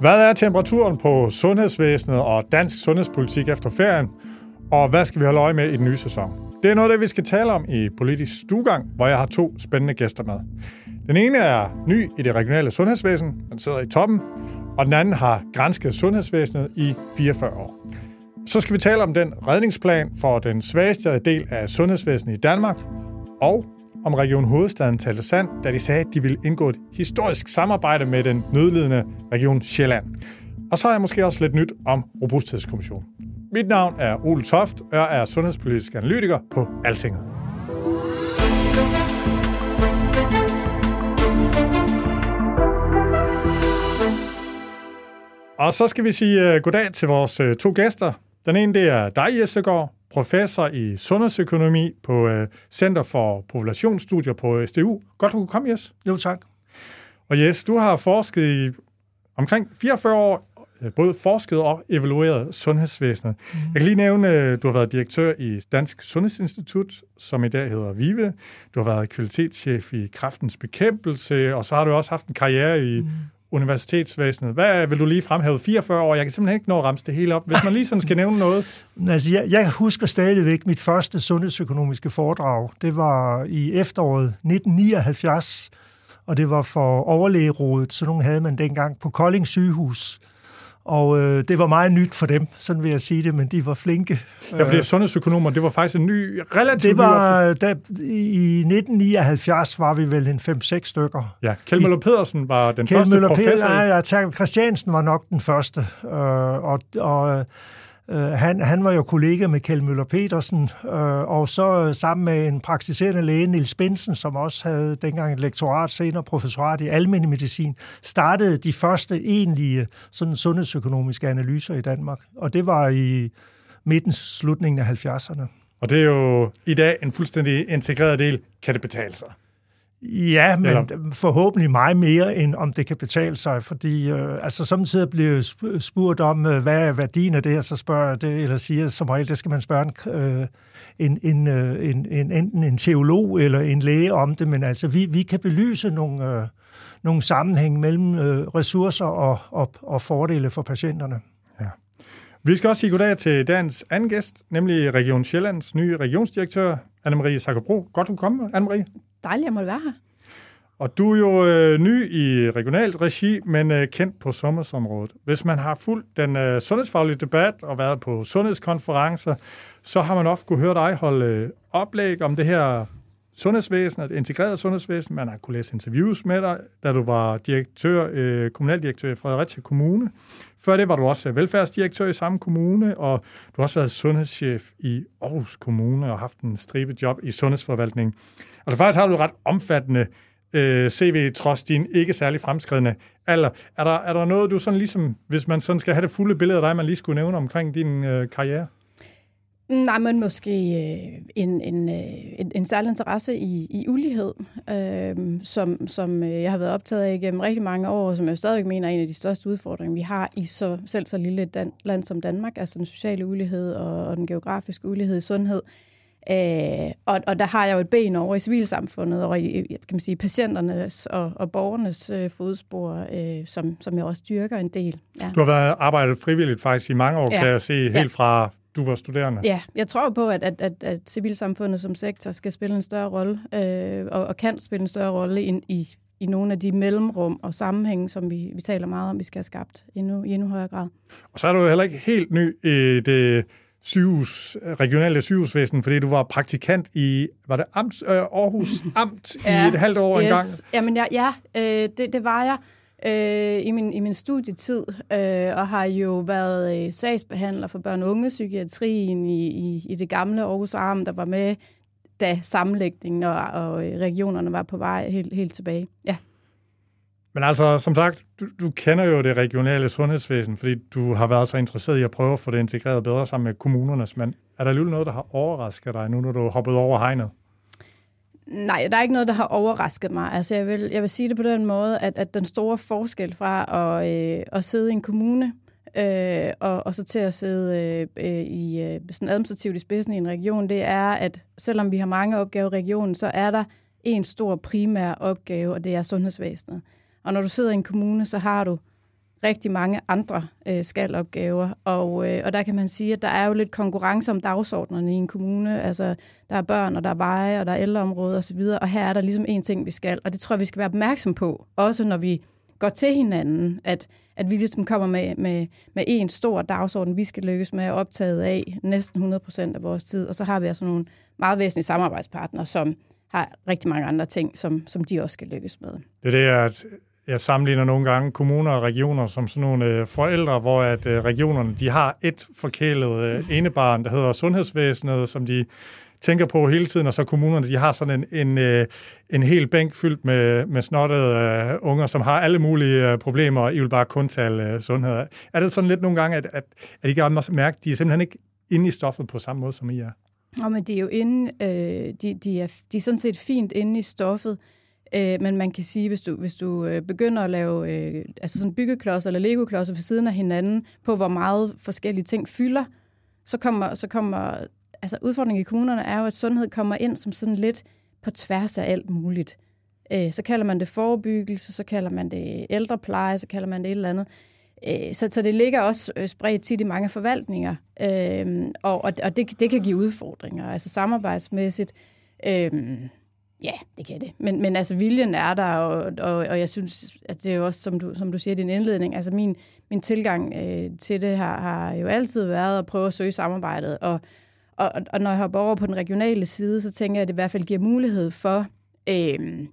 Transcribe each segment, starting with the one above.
Hvad er temperaturen på sundhedsvæsenet og dansk sundhedspolitik efter ferien? Og hvad skal vi holde øje med i den nye sæson? Det er noget af det, vi skal tale om i Politisk Stugang, hvor jeg har to spændende gæster med. Den ene er ny i det regionale sundhedsvæsen, han sidder i toppen, og den anden har grænsket sundhedsvæsenet i 44 år. Så skal vi tale om den redningsplan for den svageste del af sundhedsvæsenet i Danmark, og om Region Hovedstaden talte sandt, da de sagde, at de ville indgå et historisk samarbejde med den nødlidende Region Sjælland. Og så er jeg måske også lidt nyt om Robusthedskommissionen. Mit navn er Ole Toft, og jeg er sundhedspolitisk analytiker på Altinget. Og så skal vi sige uh, goddag til vores uh, to gæster. Den ene, det er dig, Jessegaard, professor i sundhedsøkonomi på uh, Center for Populationsstudier på SDU. Godt, du kunne komme, Jes. Jo, tak. Og Jes, du har forsket i omkring 44 år, øh, både forsket og evalueret sundhedsvæsenet. Mm. Jeg kan lige nævne, øh, du har været direktør i Dansk Sundhedsinstitut, som i dag hedder VIVE. Du har været kvalitetschef i kraftens bekæmpelse, og så har du også haft en karriere i mm universitetsvæsenet. Hvad vil du lige fremhæve? 44 år, jeg kan simpelthen ikke nå at ramse det hele op. Hvis man lige sådan skal nævne noget. Altså, jeg, jeg husker stadigvæk mit første sundhedsøkonomiske foredrag. Det var i efteråret 1979, og det var for overlægerådet, så nogle havde man dengang på Kolding sygehus. Og øh, det var meget nyt for dem, sådan vil jeg sige det, men de var flinke. Ja, fordi sundhedsøkonomer, det var faktisk en ny, relativt Det var, da, i 1979 var vi vel en 5-6 stykker. Ja, Kjeld Møller Pedersen var den Kjeld første Møller professor. Pedersen, i- nej, ja, Christiansen var nok den første, øh, og, og øh, han, han var jo kollega med Kjeld Møller Petersen, øh, og så øh, sammen med en praktiserende læge, Nils Bensen, som også havde dengang et lektorat, senere professorat i almindelig medicin, startede de første egentlige sådan sundhedsøkonomiske analyser i Danmark, og det var i midten, slutningen af 70'erne. Og det er jo i dag en fuldstændig integreret del. Kan det betale sig? Ja, men Eller- forhåbentlig meget mere, end om det kan betale sig, fordi øh, altså samtidig bliver sp- spurgt om, øh, hvad er værdien af det her, så spørger jeg det, eller siger som regel, det skal man spørge en, øh, en, en, øh, en, en, enten en teolog eller en læge om det, men altså vi, vi kan belyse nogle, øh, nogle sammenhæng mellem øh, ressourcer og, og, og fordele for patienterne. Vi skal også sige goddag til dagens anden gæst, nemlig Region Sjællands nye regionsdirektør, Anne-Marie Sakkerbro. Godt, du kom, Anne-Marie. Dejligt, jeg måtte være her. Og du er jo øh, ny i regionalt regi, men øh, kendt på sundhedsområdet. Hvis man har fulgt den øh, sundhedsfaglige debat og været på sundhedskonferencer, så har man ofte kunne høre dig holde øh, oplæg om det her sundhedsvæsen, et integreret sundhedsvæsen. Man har kunne læse interviews med dig, da du var direktør, øh, kommunaldirektør i Fredericia Kommune. Før det var du også velfærdsdirektør i samme kommune, og du har også været sundhedschef i Aarhus Kommune og haft en stribe job i sundhedsforvaltningen. Altså faktisk har du ret omfattende øh, CV, trods din ikke særlig fremskridende alder. Er der, er der noget, du sådan ligesom, hvis man sådan skal have det fulde billede af dig, man lige skulle nævne omkring din øh, karriere? Nej, men måske øh, en, en, øh, en, en særlig interesse i, i ulighed, øh, som, som øh, jeg har været optaget af igennem rigtig mange år, og som jeg stadigvæk mener er en af de største udfordringer, vi har i så, selv så lille et dan, land som Danmark, altså den sociale ulighed og, og den geografiske ulighed i sundhed. Øh, og, og der har jeg jo et ben over i civilsamfundet og i kan man sige, patienternes og, og borgernes øh, fodspor, øh, som, som jeg også dyrker en del. Ja. Du har været arbejdet frivilligt faktisk i mange år. Ja. kan jeg se, helt Ja. fra du var studerende. Ja, jeg tror på, at, at, at, at civilsamfundet som sektor skal spille en større rolle, øh, og, og kan spille en større rolle ind i, i nogle af de mellemrum og sammenhænge, som vi, vi taler meget om, vi skal have skabt endnu, i endnu højere grad. Og så er du jo heller ikke helt ny i det sygehus, regionale sygehusvæsen, fordi du var praktikant i, var det Amt, øh, Aarhus Amt ja. i et halvt år yes. engang? Jamen, ja, ja øh, det, det var jeg øh, i, min, i min studietid, øh, og har jo været øh, sagsbehandler for børn- og ungepsykiatrien i, i, i det gamle Aarhus Arm, der var med da sammenlægningen og, og øh, regionerne var på vej helt, helt tilbage. Ja. Men altså, som sagt, du, du kender jo det regionale sundhedsvæsen, fordi du har været så interesseret i at prøve at få det integreret bedre sammen med kommunernes. Men er der alligevel noget, der har overrasket dig nu, når du er hoppet over hegnet? Nej, der er ikke noget, der har overrasket mig. Altså, jeg vil, jeg vil sige det på den måde, at, at den store forskel fra at, øh, at sidde i en kommune øh, og, og så til at sidde øh, øh, i øh, sådan administrativt i spidsen i en region, det er, at selvom vi har mange opgaver i regionen, så er der en stor primær opgave, og det er sundhedsvæsenet. Og når du sidder i en kommune, så har du rigtig mange andre øh, skalopgaver, og, øh, og der kan man sige, at der er jo lidt konkurrence om dagsordnerne i en kommune. Altså, der er børn, og der er veje, og der er ældreområder osv., og her er der ligesom en ting, vi skal, og det tror jeg, vi skal være opmærksom på, også når vi går til hinanden, at, at vi ligesom kommer med, med, med en stor dagsorden, vi skal lykkes med at optage af næsten 100 procent af vores tid, og så har vi altså nogle meget væsentlige samarbejdspartnere, som har rigtig mange andre ting, som, som de også skal lykkes med. Det er det, at jeg sammenligner nogle gange kommuner og regioner som sådan nogle øh, forældre, hvor at øh, regionerne de har et forkælet øh, enebarn, der hedder sundhedsvæsenet, som de tænker på hele tiden, og så kommunerne, de har sådan en, en, øh, en hel bænk fyldt med, med snottede øh, unger, som har alle mulige øh, problemer, og I vil bare kun tale øh, sundhed. Er det sådan lidt nogle gange, at, at, at I kan mærke, at de er simpelthen ikke inde i stoffet på samme måde, som I er? Ja, men de er jo inde, øh, de, de, er, de er sådan set fint inde i stoffet, Øh, men man kan sige, hvis du, hvis du øh, begynder at lave øh, altså sådan byggeklodser eller legoklodser ved siden af hinanden, på hvor meget forskellige ting fylder, så kommer, så kommer altså udfordringen i kommunerne er jo, at sundhed kommer ind som sådan lidt på tværs af alt muligt. Øh, så kalder man det forebyggelse, så kalder man det ældrepleje, så kalder man det et eller andet. Øh, så, så det ligger også øh, spredt tit i mange forvaltninger, øh, og, og det, det kan give udfordringer, altså samarbejdsmæssigt. Øh, Ja, det kan det. Men, men altså, viljen er der, og, og, og jeg synes, at det er jo også, som du, som du siger i din indledning, altså min, min tilgang øh, til det har, har jo altid været at prøve at søge samarbejdet, og, og, og når jeg hopper over på den regionale side, så tænker jeg, at det i hvert fald giver mulighed for øh,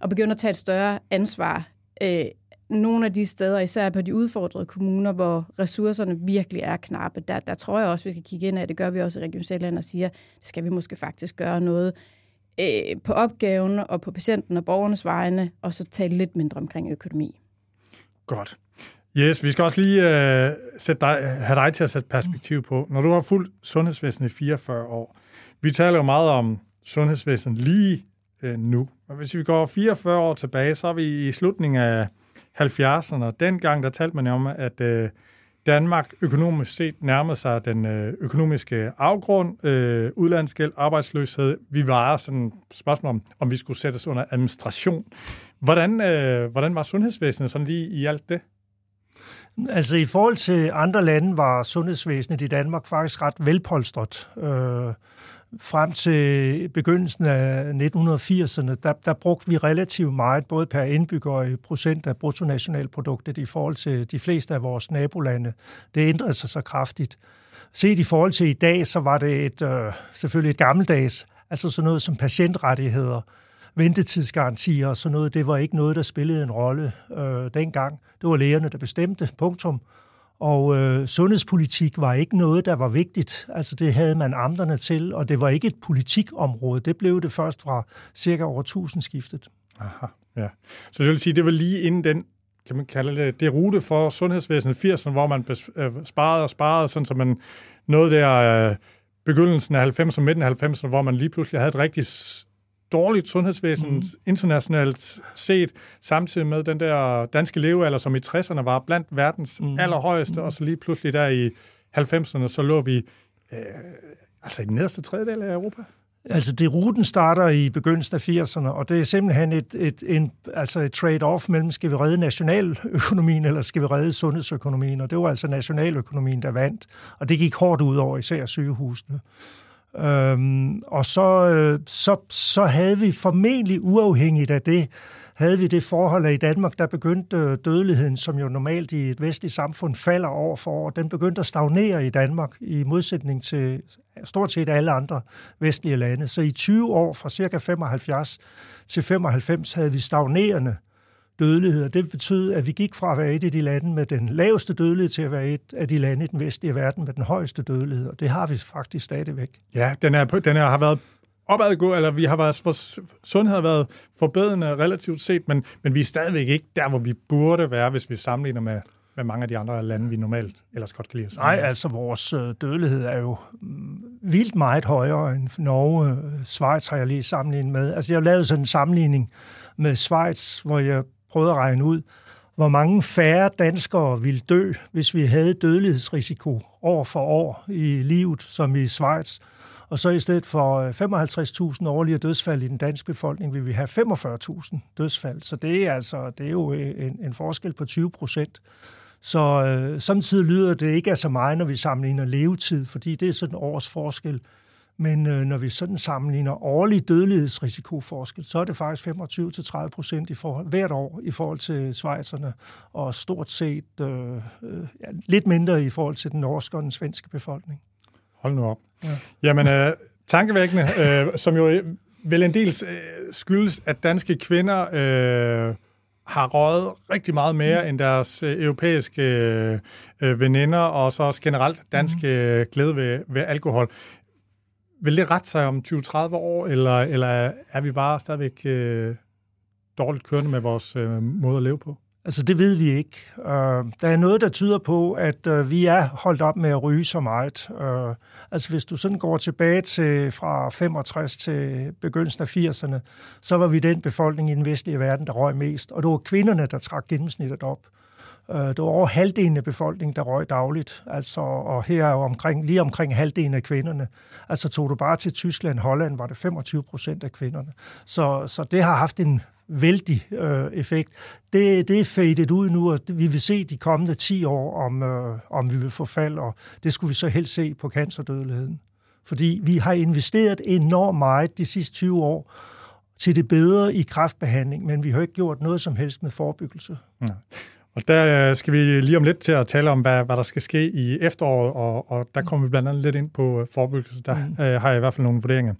at begynde at tage et større ansvar øh, nogle af de steder, især på de udfordrede kommuner, hvor ressourcerne virkelig er knappe, der, der tror jeg også, vi skal kigge ind af, det gør vi også i Region Sjælland og siger, det skal vi måske faktisk gøre noget? Øh, på opgaven og på patienten og borgernes vegne, og så tale lidt mindre omkring økonomi. Godt. Yes, vi skal også lige øh, sætte dig, have dig til at sætte perspektiv på. Når du har fulgt sundhedsvæsenet i 44 år, vi taler jo meget om sundhedsvæsenet lige øh, nu. Men hvis vi går 44 år tilbage, så er vi i slutningen af 70'erne. og Dengang der talte man om, at øh, Danmark økonomisk set nærmede sig den øh, økonomiske afgrund, øh, udlandsgæld, arbejdsløshed. Vi var sådan et spørgsmål om, om vi skulle sættes under administration. Hvordan, øh, hvordan var sundhedsvæsenet sådan lige i alt det? Altså i forhold til andre lande var sundhedsvæsenet i Danmark faktisk ret velpolstret. Øh, frem til begyndelsen af 1980'erne, der, der brugte vi relativt meget, både per indbygger og i procent af bruttonationalproduktet i forhold til de fleste af vores nabolande. Det ændrede sig så kraftigt. Set i forhold til i dag, så var det et, øh, selvfølgelig et gammeldags, altså sådan noget som patientrettigheder, ventetidsgarantier og sådan noget, det var ikke noget, der spillede en rolle øh, dengang. Det var lægerne, der bestemte, punktum. Og øh, sundhedspolitik var ikke noget, der var vigtigt. Altså det havde man amterne til, og det var ikke et politikområde. Det blev det først fra cirka over tusindskiftet. Aha, ja. Så det vil sige, det var lige inden den kan man kalde det, det rute for sundhedsvæsenet 80'erne, hvor man øh, sparede og sparede, sådan så man nåede der øh, begyndelsen af 90'erne, midten af 90'erne, hvor man lige pludselig havde et rigtigt dårligt sundhedsvæsen mm. internationalt set, samtidig med den der danske levealder, som i 60'erne var blandt verdens mm. allerhøjeste, mm. og så lige pludselig der i 90'erne, så lå vi øh, altså i den nederste tredjedel af Europa. Altså, det ruten starter i begyndelsen af 80'erne, og det er simpelthen et, et, en, altså et trade-off mellem, skal vi redde nationaløkonomien, eller skal vi redde sundhedsøkonomien, og det var altså nationaløkonomien, der vandt, og det gik hårdt ud over især sygehusene. Øhm, og så, øh, så, så havde vi formentlig uafhængigt af det, havde vi det forhold, at i Danmark, der begyndte øh, dødeligheden, som jo normalt i et vestligt samfund falder over for år, den begyndte at stagnere i Danmark, i modsætning til stort set alle andre vestlige lande. Så i 20 år, fra cirka 75 til 95, havde vi stagnerende dødelighed, og det betød, at vi gik fra at være et af de lande med den laveste dødelighed til at være et af de lande i den vestlige verden med den højeste dødelighed, og det har vi faktisk stadigvæk. Ja, den, er, den er, har været opadgå, eller vi har været, vores sundhed har været forbedrende relativt set, men, men vi er stadigvæk ikke der, hvor vi burde være, hvis vi sammenligner med, med mange af de andre lande, vi normalt ellers godt kan lide. Nej, altså vores øh, dødelighed er jo mm, vildt meget højere end Norge. Schweiz har jeg lige sammenlignet med. Altså jeg har lavet sådan en sammenligning med Schweiz, hvor jeg prøvet at regne ud, hvor mange færre danskere ville dø, hvis vi havde dødelighedsrisiko år for år i livet, som i Schweiz. Og så i stedet for øh, 55.000 årlige dødsfald i den danske befolkning, vil vi have 45.000 dødsfald. Så det er, altså, det er jo øh, en, en forskel på 20 procent. Så øh, samtidig lyder det ikke af så meget, når vi sammenligner levetid, fordi det er sådan en års forskel. Men øh, når vi sådan sammenligner årlig dødelighedsrisikoforskel, så er det faktisk 25-30 procent i forhold, hvert år i forhold til Schweizerne, og stort set øh, øh, ja, lidt mindre i forhold til den norske og den svenske befolkning. Hold nu op. Ja. Jamen, øh, tankevækkende, øh, som jo vel en del øh, skyldes, at danske kvinder øh, har røget rigtig meget mere mm. end deres øh, europæiske øh, veninder, og så også generelt danske mm. øh, glæde ved, ved alkohol. Vil det rette sig om 20-30 år, eller, eller er vi bare stadigvæk øh, dårligt kørende med vores øh, måde at leve på? Altså, det ved vi ikke. Øh, der er noget, der tyder på, at øh, vi er holdt op med at ryge så meget. Øh, altså, hvis du sådan går tilbage til fra 65 til begyndelsen af 80'erne, så var vi den befolkning i den vestlige verden, der røg mest. Og det var kvinderne, der trak gennemsnittet op. Øh, det var over halvdelen af befolkningen, der røg dagligt. Altså, og her er omkring, lige omkring halvdelen af kvinderne. Altså, tog du bare til Tyskland, Holland, var det 25 procent af kvinderne. Så, så det har haft en vældig øh, effekt. Det, det er fadet ud nu, og vi vil se de kommende 10 år, om, øh, om vi vil få fald, og det skulle vi så helst se på cancerdødeligheden. Fordi vi har investeret enormt meget de sidste 20 år til det bedre i kræftbehandling, men vi har ikke gjort noget som helst med forebyggelse. Ja. Og der øh, skal vi lige om lidt til at tale om, hvad, hvad der skal ske i efteråret, og, og der kommer vi blandt andet lidt ind på forebyggelse. Der mm. øh, har jeg i hvert fald nogle vurderinger.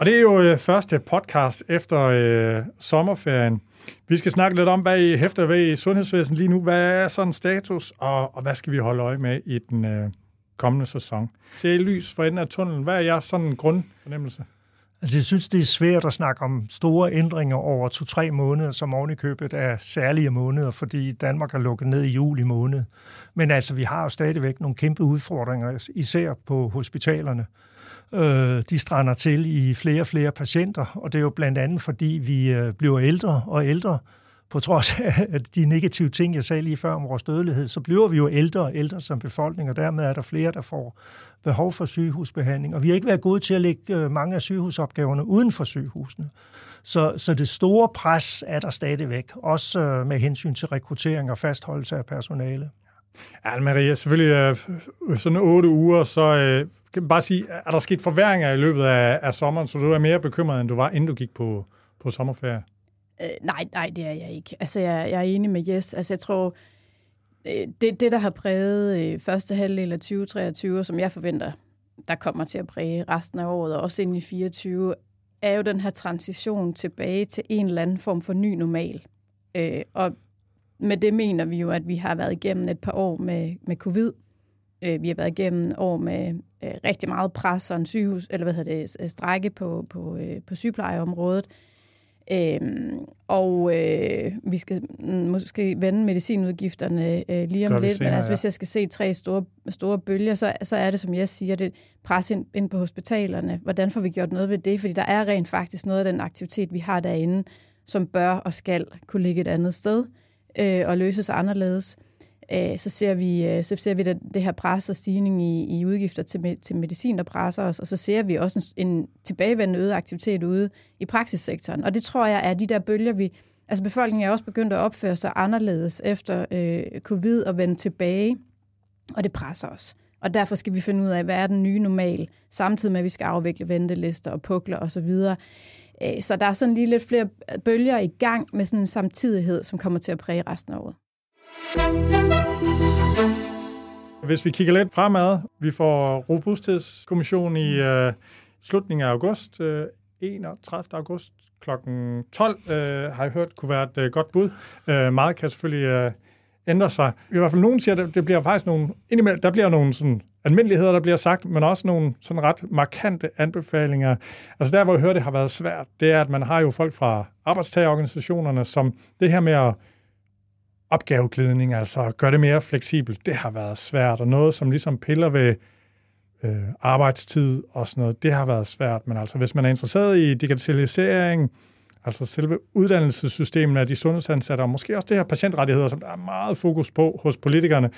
Og det er jo øh, første podcast efter øh, sommerferien. Vi skal snakke lidt om, hvad I hæfter ved i sundhedsvæsenet lige nu. Hvad er sådan status, og, og hvad skal vi holde øje med i den øh, kommende sæson? Ser I lys for enden af tunnelen? Hvad er jeres sådan grundfornemmelse? Altså, jeg synes, det er svært at snakke om store ændringer over to-tre måneder, som ovenikøbet er særlige måneder, fordi Danmark er lukket ned i juli måned. Men altså, vi har jo stadigvæk nogle kæmpe udfordringer, især på hospitalerne. Øh, de strander til i flere og flere patienter, og det er jo blandt andet, fordi vi øh, bliver ældre og ældre. På trods af de negative ting, jeg sagde lige før om vores dødelighed, så bliver vi jo ældre og ældre som befolkning, og dermed er der flere, der får behov for sygehusbehandling. Og vi har ikke været gode til at lægge øh, mange af sygehusopgaverne uden for sygehusene. Så, så det store pres er der stadigvæk, også øh, med hensyn til rekruttering og fastholdelse af personale. Ja, Maria, selvfølgelig øh, sådan otte uger, så kan bare sige, er der sket forværinger i løbet af, af sommeren, så du er mere bekymret, end du var, inden du gik på, på sommerferie? Øh, nej, nej, det er jeg ikke. Altså, jeg, jeg er enig med Jes. Altså, jeg tror, øh, det, det der har præget øh, første halvdel af 2023, som jeg forventer, der kommer til at præge resten af året, og også ind i 2024, er jo den her transition tilbage til en eller anden form for ny normal. Øh, og med det mener vi jo, at vi har været igennem et par år med, med covid, Øh, vi har været igennem år med øh, rigtig meget pres og en sygehus, eller hvad hedder det, strække på, på, øh, på sygeplejeområdet. Øhm, og øh, vi skal måske vende medicinudgifterne øh, lige om lidt, senere, men altså, ja. hvis jeg skal se tre store, store bølger, så, så er det, som jeg siger, det pres ind, ind på hospitalerne. Hvordan får vi gjort noget ved det? Fordi der er rent faktisk noget af den aktivitet, vi har derinde, som bør og skal kunne ligge et andet sted øh, og løses anderledes. Øh, så ser vi, øh, så ser vi det, det her pres og stigning i, i udgifter til, til medicin, der presser os, og så ser vi også en, en tilbagevendende øget aktivitet ude i praksissektoren. Og det tror jeg er de der bølger, vi... Altså befolkningen er også begyndt at opføre sig anderledes efter øh, covid og vende tilbage, og det presser os. Og derfor skal vi finde ud af, hvad er den nye normal, samtidig med, at vi skal afvikle ventelister og pukler osv. Så, øh, så der er sådan lige lidt flere bølger i gang med sådan en samtidighed, som kommer til at præge resten af året. Hvis vi kigger lidt fremad, vi får Robusthedskommissionen i øh, slutningen af august, øh, 31. august kl. 12, øh, har jeg hørt, kunne være et øh, godt bud. Øh, meget kan selvfølgelig øh, ændre sig. I hvert fald nogen siger, at det bliver faktisk nogle, indimellem, der bliver nogle sådan, almindeligheder, der bliver sagt, men også nogle sådan ret markante anbefalinger. Altså der, hvor jeg hører, det har været svært, det er, at man har jo folk fra arbejdstagerorganisationerne, som det her med at opgaveglidning, altså gøre det mere fleksibelt, det har været svært, og noget, som ligesom piller ved øh, arbejdstid og sådan noget, det har været svært. Men altså, hvis man er interesseret i digitalisering, altså selve uddannelsessystemet af de sundhedsansatte, og måske også det her patientrettigheder, som der er meget fokus på hos politikerne,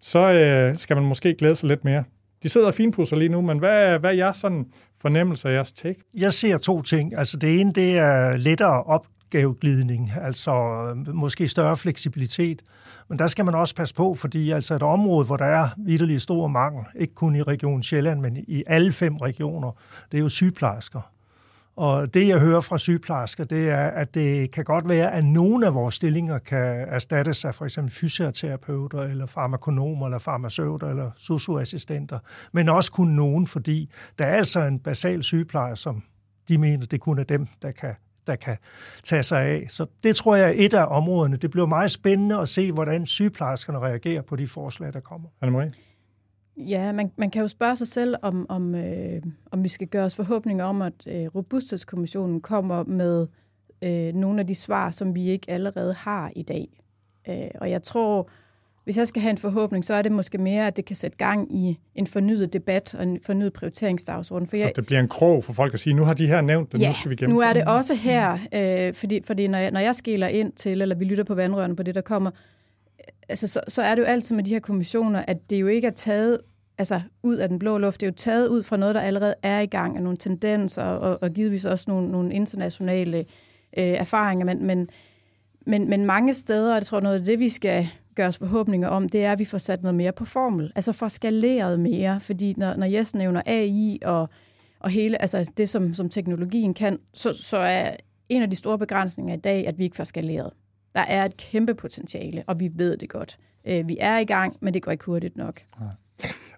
så øh, skal man måske glæde sig lidt mere. De sidder og finpusser lige nu, men hvad, hvad er jeres sådan fornemmelse af jeres take? Jeg ser to ting. Altså det ene, det er lettere opgaveglidning, altså øh, måske større fleksibilitet. Men der skal man også passe på, fordi altså et område, hvor der er vidderlig stor mangel, ikke kun i Region Sjælland, men i alle fem regioner, det er jo sygeplejersker. Og det, jeg hører fra sygeplejersker, det er, at det kan godt være, at nogle af vores stillinger kan erstattes af for eksempel fysioterapeuter, eller farmakonomer, eller farmaceuter, eller socioassistenter, men også kun nogen, fordi der er altså en basal sygeplejer, som de mener, det kun er dem, der kan der kan tage sig af. Så det tror jeg er et af områderne. Det bliver meget spændende at se, hvordan sygeplejerskerne reagerer på de forslag, der kommer. Anne-Marie? Ja, man, man kan jo spørge sig selv, om, om, øh, om vi skal gøre os forhåbninger om, at øh, Robusthedskommissionen kommer med øh, nogle af de svar, som vi ikke allerede har i dag. Øh, og jeg tror, hvis jeg skal have en forhåbning, så er det måske mere, at det kan sætte gang i en fornyet debat og en fornyet prioriteringsdagsorden. For jeg, så det bliver en krog for folk at sige, nu har de her nævnt det, ja, nu skal vi gennemføre nu er det også her, øh, fordi, fordi når, jeg, når jeg skiller ind til, eller vi lytter på vandrørene på det, der kommer, altså, så, så er det jo altid med de her kommissioner, at det jo ikke er taget altså, ud af den blå luft. Det er jo taget ud fra noget, der allerede er i gang, af nogle tendenser, og, og givetvis også nogle, nogle internationale øh, erfaringer. Men, men, men, men mange steder, og jeg tror noget af det, vi skal gør os forhåbninger om, det er, at vi får sat noget mere på formel. Altså får skaleret mere, fordi når, når Jes nævner AI og, og hele, altså det, som, som teknologien kan, så, så er en af de store begrænsninger i dag, at vi ikke får skaleret. Der er et kæmpe potentiale, og vi ved det godt. Øh, vi er i gang, men det går ikke hurtigt nok.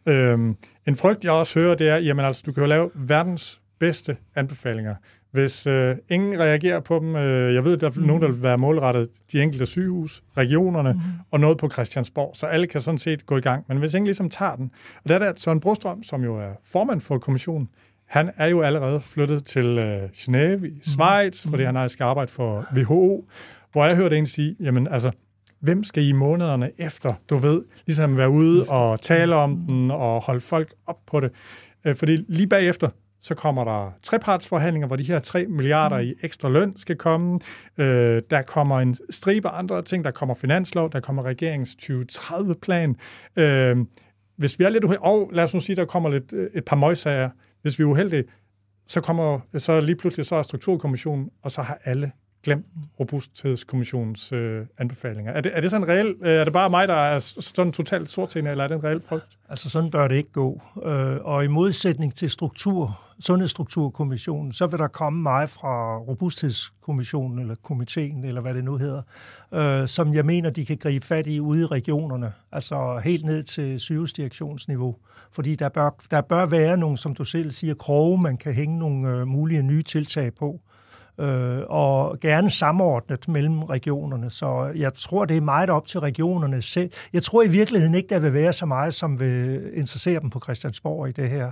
Ja. Øhm, en frygt, jeg også hører, det er, jamen altså, du kan jo lave verdens bedste anbefalinger. Hvis øh, ingen reagerer på dem, øh, jeg ved, der er mm. nogen, der vil være målrettet de enkelte sygehus, regionerne mm. og noget på Christiansborg, så alle kan sådan set gå i gang. Men hvis ingen ligesom tager den, og der er der Søren Brostrøm, som jo er formand for kommissionen, han er jo allerede flyttet til øh, Genève i Schweiz, mm. fordi han har skal arbejde for WHO, hvor jeg hørte en sige, jamen altså, hvem skal i månederne efter, du ved, ligesom være ude og tale om den og holde folk op på det. Øh, fordi lige bagefter, så kommer der trepartsforhandlinger, hvor de her 3 milliarder i ekstra løn skal komme. Øh, der kommer en stribe andre ting. Der kommer finanslov, der kommer regeringens 2030-plan. Øh, hvis vi er lidt uheldige, og lad os nu sige, der kommer lidt, øh, et par møgsager. Hvis vi er uheldige, så kommer så lige pludselig så er strukturkommissionen, og så har alle glemt robusthedskommissionens øh, anbefalinger. Er det, er det sådan reelt? Øh, er det bare mig, der er sådan totalt sortseende, eller er det en reel frygt? Altså sådan bør det ikke gå. Øh, og i modsætning til struktur, Sundhedsstrukturkommissionen, så vil der komme mig fra Robusthedskommissionen, eller komiteen, eller hvad det nu hedder, øh, som jeg mener, de kan gribe fat i ude i regionerne, altså helt ned til sygehusdirektionsniveau. Fordi der bør, der bør være nogle, som du selv siger, kroge, man kan hænge nogle øh, mulige nye tiltag på øh, og gerne samordnet mellem regionerne. Så jeg tror, det er meget op til regionerne selv. Jeg tror i virkeligheden ikke, der vil være så meget, som vil interessere dem på Christiansborg i det her.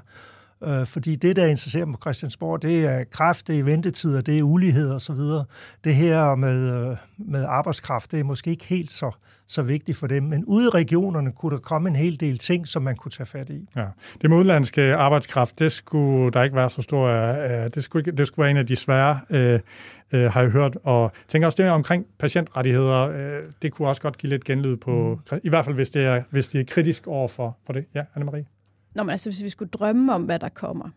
Øh, fordi det, der interesserer dem på Christiansborg, det er kræft, det er ventetider, det er ulighed og så videre. Det her med, øh, med arbejdskraft, det er måske ikke helt så, så vigtigt for dem. Men ude i regionerne kunne der komme en hel del ting, som man kunne tage fat i. Ja. Det med udlandske arbejdskraft, det skulle der ikke være så stor... Øh, det, skulle, det skulle være en af de svære, øh, øh, har jeg hørt. Og tænker også det omkring patientrettigheder, øh, det kunne også godt give lidt genlyd på... Mm. I hvert fald, hvis det er, hvis det er kritisk over for, for det. Ja, Anne-Marie? Nå, men altså, hvis vi skulle drømme om, hvad der kommer,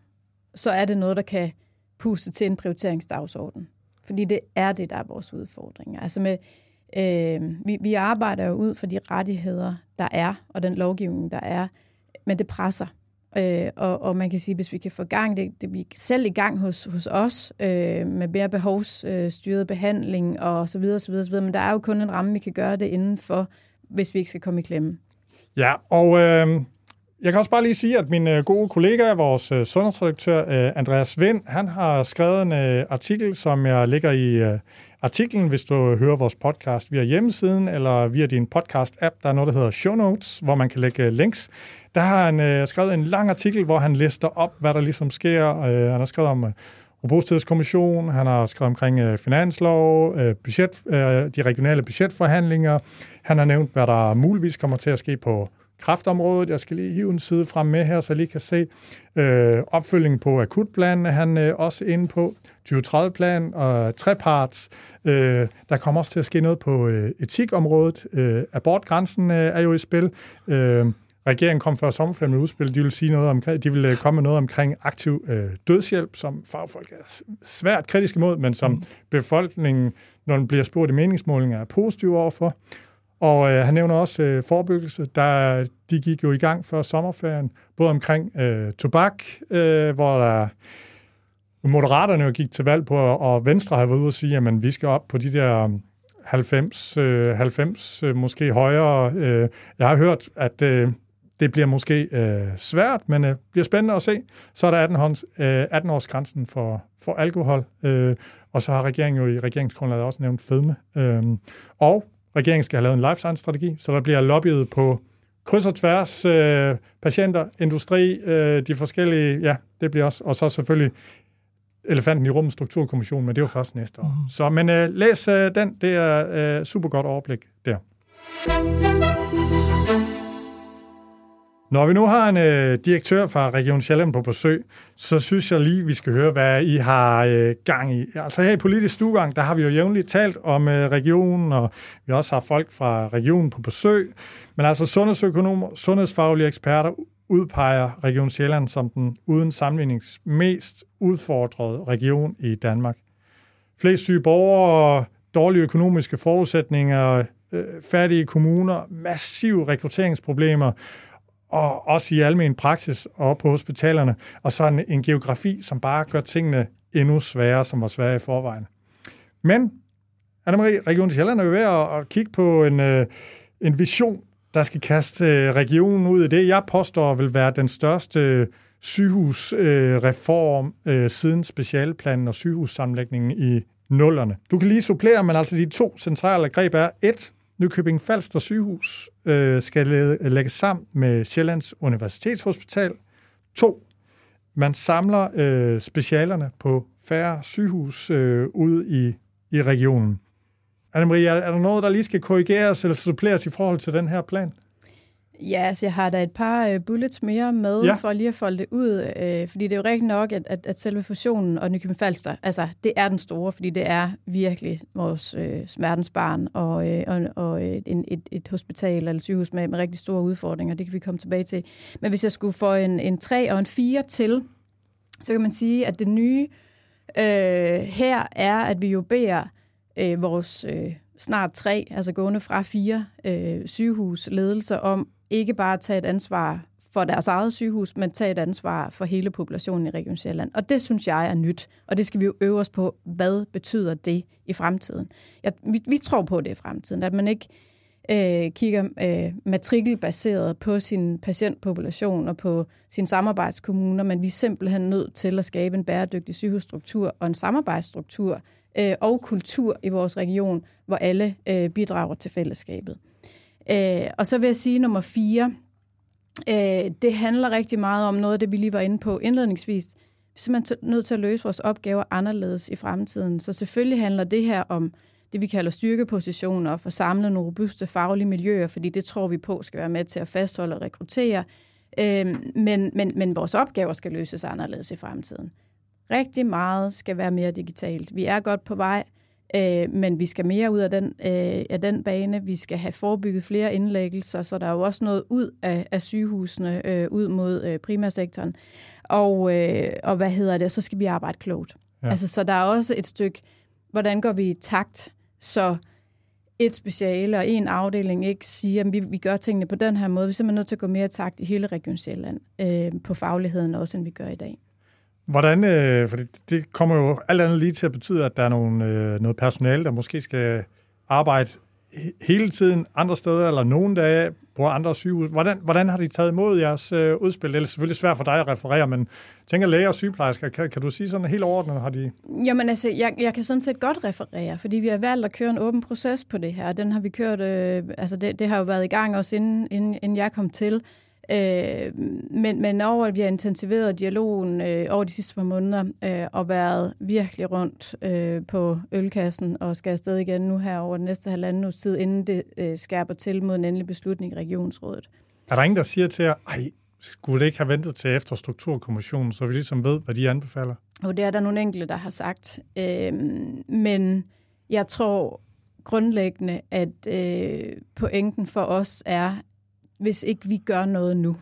så er det noget, der kan puste til en prioriteringsdagsorden. Fordi det er det, der er vores udfordring. Altså med, øh, vi, vi arbejder jo ud for de rettigheder, der er, og den lovgivning, der er, men det presser. Øh, og, og man kan sige, hvis vi kan få gang, det, det vi selv i gang hos, hos os, øh, med mere behovsstyret øh, behandling og så videre, så videre, så videre, men der er jo kun en ramme, vi kan gøre det indenfor, hvis vi ikke skal komme i klemme. Ja, og øh, jeg kan også bare lige sige, at min øh, gode kollega, vores øh, sundhedsredaktør øh, Andreas Vind, han har skrevet en øh, artikel, som jeg ligger i øh, artiklen, hvis du hører vores podcast via hjemmesiden eller via din podcast-app. Der er noget, der hedder Show Notes, hvor man kan lægge øh, links. Der har han skrevet en lang artikel, hvor han lister op, hvad der ligesom sker. han har skrevet om Robusthedskommission, han har skrevet omkring finanslov, budget, de regionale budgetforhandlinger. Han har nævnt, hvad der muligvis kommer til at ske på kraftområdet. Jeg skal lige hive en side frem med her, så jeg lige kan se øh, opfølgingen på akutplanen, er han øh, også inde på. 2030-plan og treparts. Øh, der kommer også til at ske noget på øh, etikområdet. Øh, abortgrænsen øh, er jo i spil. Øh, regeringen kom før sommerferien med udspil. De vil sige noget omkring, de vil øh, komme med noget omkring aktiv øh, dødshjælp, som fagfolk er svært kritisk imod, men som mm. befolkningen, når den bliver spurgt i meningsmålinger, er positiv overfor. Og øh, han nævner også øh, forebyggelse. Der, de gik jo i gang før sommerferien, både omkring øh, tobak, øh, hvor der Moderaterne jo gik til valg på, og Venstre har været ude og sige, at vi skal op på de der 90, øh, 90 øh, øh, måske højere. Øh, jeg har hørt, at øh, det bliver måske øh, svært, men øh, bliver spændende at se. Så er der 18, års, øh, 18 års grænsen for, for alkohol, øh, og så har regeringen jo i regeringsgrundlaget også nævnt fedme. Øh, og Regeringen skal have lavet en life science-strategi, så der bliver lobbyet på kryds og tværs, øh, patienter, industri, øh, de forskellige, ja, det bliver også, og så selvfølgelig elefanten i rummet strukturkommission, men det er jo først næste år. Mm. Så, men øh, læs øh, den, det er øh, super godt overblik der. Når vi nu har en øh, direktør fra Region Sjælland på besøg, så synes jeg lige, vi skal høre, hvad I har øh, gang i. Altså her i politisk stuegang, der har vi jo jævnligt talt om øh, regionen, og vi også har folk fra regionen på besøg. Men altså sundhedsøkonomer, sundhedsfaglige eksperter udpeger Region Sjælland som den uden sammenlignings mest udfordrede region i Danmark. Flest syge borgere, dårlige økonomiske forudsætninger, øh, fattige kommuner, massive rekrutteringsproblemer, og også i almen praksis og på hospitalerne, og så en, en geografi, som bare gør tingene endnu sværere, som var svære i forvejen. Men, Anne-Marie, Region Sjælland er jo ved at, at kigge på en, øh, en vision, der skal kaste øh, regionen ud i det, jeg påstår vil være den største øh, sygehusreform øh, øh, siden specialplanen og sygehussamlægningen i nullerne. Du kan lige supplere, men altså de to centrale greb er et, Nykøbing Falster sygehus øh, skal lægges sammen med Sjællands Universitetshospital. 2. Man samler øh, specialerne på færre sygehus øh, ude i, i regionen. Anne-Marie, er, er der noget, der lige skal korrigeres eller suppleres i forhold til den her plan? Ja, altså jeg har da et par uh, bullets mere med, ja. for lige at folde det ud, uh, fordi det er jo rigtigt nok, at, at, at selve fusionen og Nykøbing Falster, altså det er den store, fordi det er virkelig vores uh, smertensbarn og, uh, og, og en, et, et hospital eller sygehus med, med rigtig store udfordringer, det kan vi komme tilbage til. Men hvis jeg skulle få en, en 3 og en 4 til, så kan man sige, at det nye uh, her er, at vi jo beder uh, vores uh, snart tre, altså gående fra fire øh, sygehusledelser om ikke bare tage et ansvar for deres eget sygehus, men tage et ansvar for hele populationen i Region Sjælland. Og det synes jeg er nyt, og det skal vi jo øve os på, hvad betyder det i fremtiden. Jeg, vi, vi tror på det i fremtiden, at man ikke øh, kigger øh, matrikelbaseret på sin patientpopulation og på sine samarbejdskommuner, men vi er simpelthen nødt til at skabe en bæredygtig sygehusstruktur og en samarbejdsstruktur øh, og kultur i vores region, hvor alle øh, bidrager til fællesskabet. Øh, og så vil jeg sige nummer fire, øh, det handler rigtig meget om noget af det, vi lige var inde på indledningsvis. Vi er simpelthen nødt til at løse vores opgaver anderledes i fremtiden. Så selvfølgelig handler det her om det, vi kalder styrkepositioner, for samle nogle robuste faglige miljøer, fordi det tror vi på skal være med til at fastholde og rekruttere. Øh, men, men, men vores opgaver skal løses anderledes i fremtiden. Rigtig meget skal være mere digitalt. Vi er godt på vej. Øh, men vi skal mere ud af den, øh, af den bane. Vi skal have forebygget flere indlæggelser, så der er jo også noget ud af, af sygehusene, øh, ud mod øh, primærsektoren. Og, øh, og hvad hedder det? Så skal vi arbejde klogt. Ja. Altså, så der er også et stykke, hvordan går vi i takt, så et speciale og en afdeling ikke siger, at vi, vi gør tingene på den her måde. Vi er simpelthen nødt til at gå mere i takt i hele Region Sjælland øh, på fagligheden også, end vi gør i dag. Hvordan, øh, for det, det kommer jo alt andet lige til at betyde, at der er nogle, øh, noget personale, der måske skal arbejde hele tiden andre steder, eller nogle dage på andre sygehus. Hvordan, hvordan har de taget imod jeres øh, udspil? Det er selvfølgelig svært for dig at referere, men tænker læger og sygeplejersker, kan, kan du sige sådan helt overordnet, har de... Jamen altså, jeg, jeg kan sådan set godt referere, fordi vi har valgt at køre en åben proces på det her. Den har vi kørt, øh, altså det, det har jo været i gang også inden, inden, inden jeg kom til. Øh, men, men over at vi har intensiveret dialogen øh, over de sidste par måneder øh, og været virkelig rundt øh, på ølkassen og skal afsted igen nu her over den næste halvanden uges tid, inden det øh, skærper til mod en endelig beslutning i regionsrådet. Er der ingen, der siger til jer, ej, skulle det ikke have ventet til efter strukturkommissionen, så vi ligesom ved, hvad de anbefaler? Og det er der nogle enkelte, der har sagt. Øh, men jeg tror grundlæggende, at øh, pointen for os er, hvis ikke vi gør noget nu.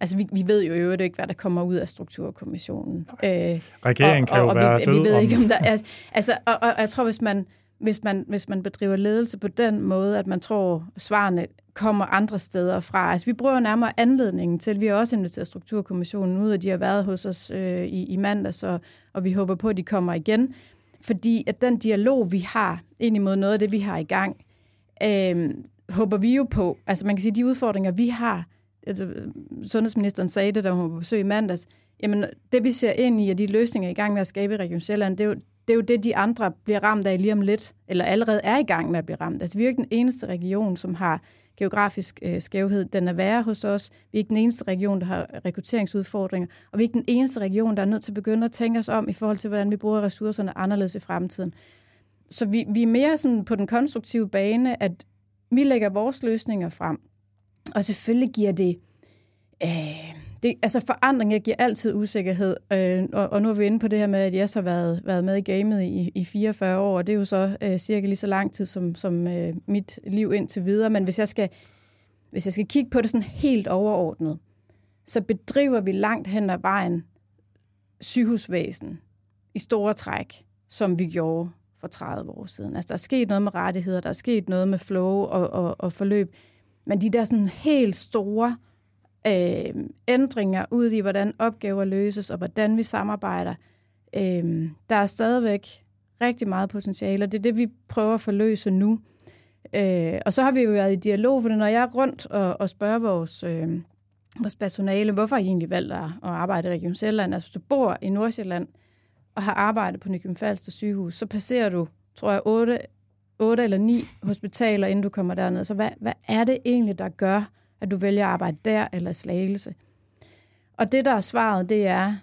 Altså, vi, vi ved jo øvrigt ikke, hvad der kommer ud af strukturkommissionen. Øh, Regeringen kan og, og, jo være vi, død vi ved om... ikke, om der er... Altså, og, og, og jeg tror, hvis man, hvis, man, hvis man bedriver ledelse på den måde, at man tror, svarene kommer andre steder fra. Altså, vi bruger nærmere anledningen til, vi har også inviteret Strukturkommissionen ud, og de har været hos os øh, i, i mandags, og, og vi håber på, at de kommer igen. Fordi at den dialog, vi har ind imod noget af det, vi har i gang, øh, håber vi jo på, altså man kan sige, de udfordringer, vi har, altså, sundhedsministeren sagde det, da hun var på besøg i mandags, jamen det vi ser ind i, og de løsninger i gang med at skabe i Region Sjælland, det er jo, det er jo det, de andre bliver ramt af lige om lidt, eller allerede er i gang med at blive ramt. Altså vi er jo ikke den eneste region, som har geografisk øh, skævhed. Den er værre hos os. Vi er ikke den eneste region, der har rekrutteringsudfordringer. Og vi er ikke den eneste region, der er nødt til at begynde at tænke os om i forhold til, hvordan vi bruger ressourcerne anderledes i fremtiden. Så vi, vi er mere sådan på den konstruktive bane, at vi lægger vores løsninger frem. Og selvfølgelig giver det... Øh, det altså forandringer giver altid usikkerhed, øh, og, og nu er vi inde på det her med, at jeg har været, været med i gamet i, i 44 år, og det er jo så øh, cirka lige så lang tid som, som øh, mit liv indtil videre. Men hvis jeg, skal, hvis jeg skal kigge på det sådan helt overordnet, så bedriver vi langt hen ad vejen sygehusvæsen i store træk, som vi gjorde for 30 år siden. Altså, der er sket noget med rettigheder, der er sket noget med flow og, og, og forløb, men de der sådan helt store øh, ændringer ud i, hvordan opgaver løses og hvordan vi samarbejder, øh, der er stadigvæk rigtig meget potentiale, og det er det, vi prøver at forløse nu. Øh, og så har vi jo været i dialog, for når jeg er rundt og, og spørger vores, øh, vores personale, hvorfor har I egentlig valgt at, arbejde i Region Sjælland? Altså, du bor i Nordsjælland, og har arbejdet på Nykøbing Falster sygehus, så passerer du, tror jeg, 8, 8 eller 9 hospitaler, inden du kommer derned. Så hvad, hvad er det egentlig, der gør, at du vælger at arbejde der eller slagelse? Og det, der er svaret, det er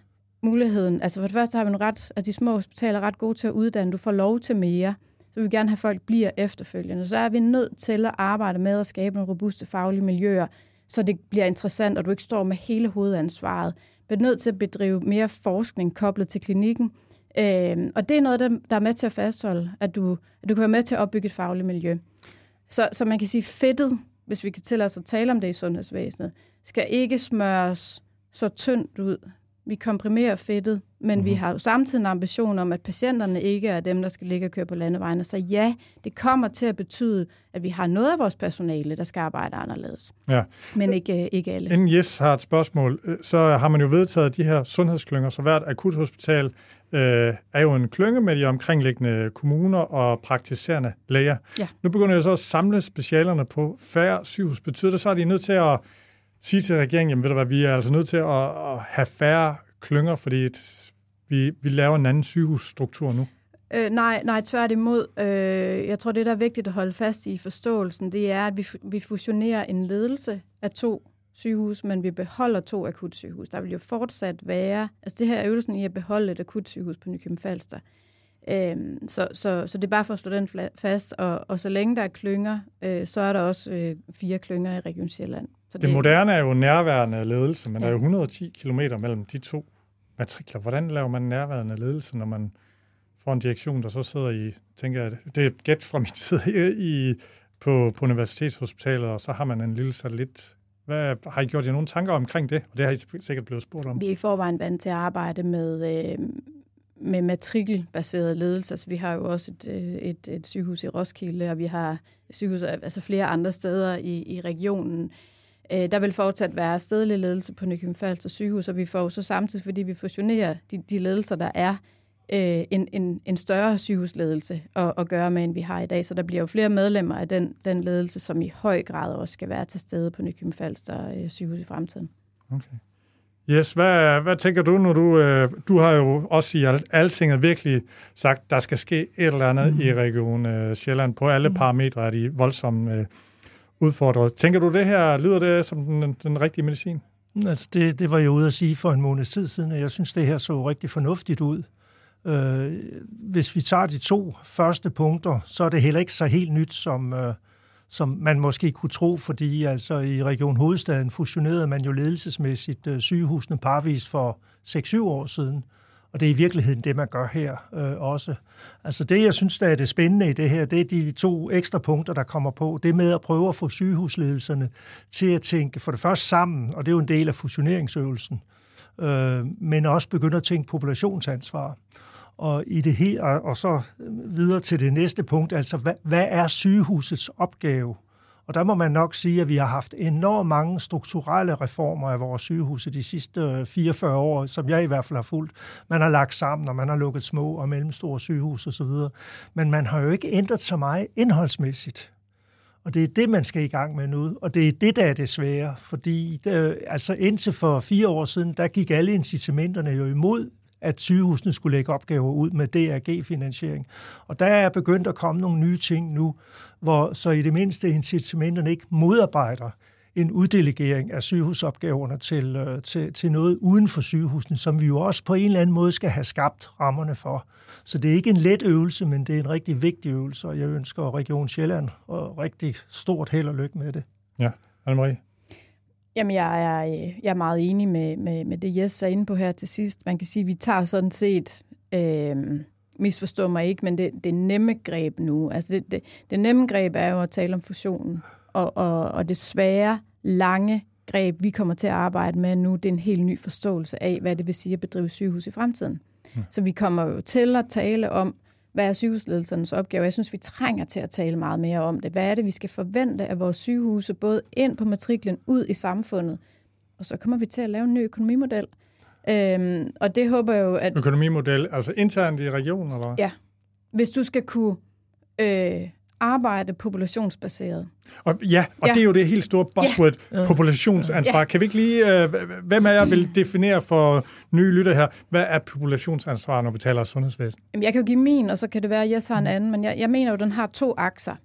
muligheden. Altså for det første har vi en ret, at de små hospitaler er ret gode til at uddanne. Du får lov til mere. Så vi vil gerne have, at folk bliver efterfølgende. Så er vi nødt til at arbejde med at skabe nogle robuste faglige miljøer, så det bliver interessant, og du ikke står med hele hovedansvaret været nødt til at bedrive mere forskning koblet til klinikken. Øh, og det er noget, der er med til at fastholde, at du, at du kan være med til at opbygge et fagligt miljø. Så, så man kan sige, fedtet, hvis vi kan tillade os at tale om det i sundhedsvæsenet, skal ikke smøres så tyndt ud, vi komprimerer fedtet, men mm-hmm. vi mhm. har jo samtidig en ambition om, at patienterne ikke er dem, der skal ligge og køre på landevejene. Så ja, det kommer til at betyde, at vi har noget af vores personale, der skal arbejde anderledes. Ja. Men ikke, øh, ikke alle. Inden Jes har et spørgsmål, øh, så har man jo vedtaget de her sundhedsklynger, så hvert akuthospital øh, er jo en klynge med de omkringliggende kommuner og praktiserende læger. Ja. Nu begynder jeg så at samle specialerne på færre sygehus. Betyder det så, at I er nødt til at sige til regeringen, jamen ved du hvad, vi er altså nødt til at, at have færre klynger, fordi vi, vi laver en anden sygehusstruktur nu? Øh, nej, nej, tværtimod. Øh, jeg tror, det, der er vigtigt at holde fast i forståelsen, det er, at vi, vi fusionerer en ledelse af to sygehus, men vi beholder to akutsygehus. Der vil jo fortsat være, altså det her er øvelsen i at beholde et akutsygehus på Nykøbing Falster. Øhm, så, så, så det er bare for at slå den fast, og, og så længe der er klynger, øh, så er der også øh, fire klynger i Region Sjælland. Så det, det moderne er jo nærværende ledelse, men ja. der er jo 110 km mellem de to matrikler. Hvordan laver man nærværende ledelse, når man får en direktion, der så sidder i, tænker jeg, det er et gæt fra min side i, på, på Universitetshospitalet, og så har man en lille satellit. Hvad, har I gjort jer nogle tanker omkring det? Og det har I sikkert blevet spurgt om. Vi er i forvejen vant til at arbejde med, øh, med matrikelbaseret ledelse. Altså, vi har jo også et, øh, et, et sygehus i Roskilde, og vi har sygehus altså flere andre steder i, i regionen. Øh, der vil fortsat være stedlig ledelse på Nykøbing Falster sygehus, og vi får så samtidig, fordi vi fusionerer de, de ledelser, der er, øh, en, en, en større sygehusledelse at, at gøre med, end vi har i dag. Så der bliver jo flere medlemmer af den, den ledelse, som i høj grad også skal være til stede på Nykøbing Falster øh, sygehus i fremtiden. Okay. Yes, hvad, hvad tænker du, når du... Øh, du har jo også i altinget virkelig sagt, der skal ske et eller andet mm. i Region øh, Sjælland. På alle mm. parametre er de voldsomt øh, udfordret. Tænker du det her, lyder det som den, den rigtige medicin? Mm, altså det, det var jeg ude at sige for en måned tid siden, og jeg synes, det her så rigtig fornuftigt ud. Øh, hvis vi tager de to første punkter, så er det heller ikke så helt nyt, som, øh, som man måske kunne tro, fordi altså i Region Hovedstaden fusionerede man jo ledelsesmæssigt øh, sygehusene parvis for 6-7 år siden. Og det er i virkeligheden det, man gør her øh, også. Altså det, jeg synes, der er det spændende i det her, det er de to ekstra punkter, der kommer på. Det med at prøve at få sygehusledelserne til at tænke for det første sammen, og det er jo en del af fusioneringsøvelsen, øh, men også begynde at tænke populationsansvar. Og, i det her, og så videre til det næste punkt, altså hvad, hvad er sygehusets opgave? Og der må man nok sige, at vi har haft enormt mange strukturelle reformer af vores sygehuse de sidste øh, 44 år, som jeg i hvert fald har fulgt. Man har lagt sammen, og man har lukket små og mellemstore sygehus osv. Men man har jo ikke ændret så meget indholdsmæssigt. Og det er det, man skal i gang med nu, og det er det, der er det svære, fordi det, altså indtil for fire år siden, der gik alle incitamenterne jo imod at sygehusene skulle lægge opgaver ud med DRG-finansiering. Og der er begyndt at komme nogle nye ting nu, hvor så i det mindste incitamenterne ikke modarbejder en uddelegering af sygehusopgaverne til, øh, til, til noget uden for sygehusene, som vi jo også på en eller anden måde skal have skabt rammerne for. Så det er ikke en let øvelse, men det er en rigtig vigtig øvelse, og jeg ønsker Region Sjælland og rigtig stort held og lykke med det. Ja, Anne-Marie? Jamen, jeg er, jeg er meget enig med, med, med det, Jes er inde på her til sidst. Man kan sige, at vi tager sådan set, øh, misforstå mig ikke, men det, det nemme greb nu. Altså det, det, det nemme greb er jo at tale om fusionen, og, og, og det svære, lange greb, vi kommer til at arbejde med nu, det er en helt ny forståelse af, hvad det vil sige at bedrive sygehus i fremtiden. Mm. Så vi kommer jo til at tale om, hvad er sygehusledelsernes opgave? Jeg synes, vi trænger til at tale meget mere om det. Hvad er det, vi skal forvente af vores sygehuse, både ind på matriklen, ud i samfundet? Og så kommer vi til at lave en ny økonomimodel. Øhm, og det håber jeg jo, at... Økonomimodel, altså internt i regionen, eller Ja. Hvis du skal kunne øh, arbejde populationsbaseret. Og, ja, og ja. det er jo det helt store buzzword, ja. populationsansvar. Ja. Kan vi ikke lige, øh, hvem af jer vil definere for nye lytter her, hvad er populationsansvar, når vi taler sundhedsvæsen? Jamen, jeg kan jo give min, og så kan det være, at jeg har en anden, men jeg, jeg mener jo, at den har to akser.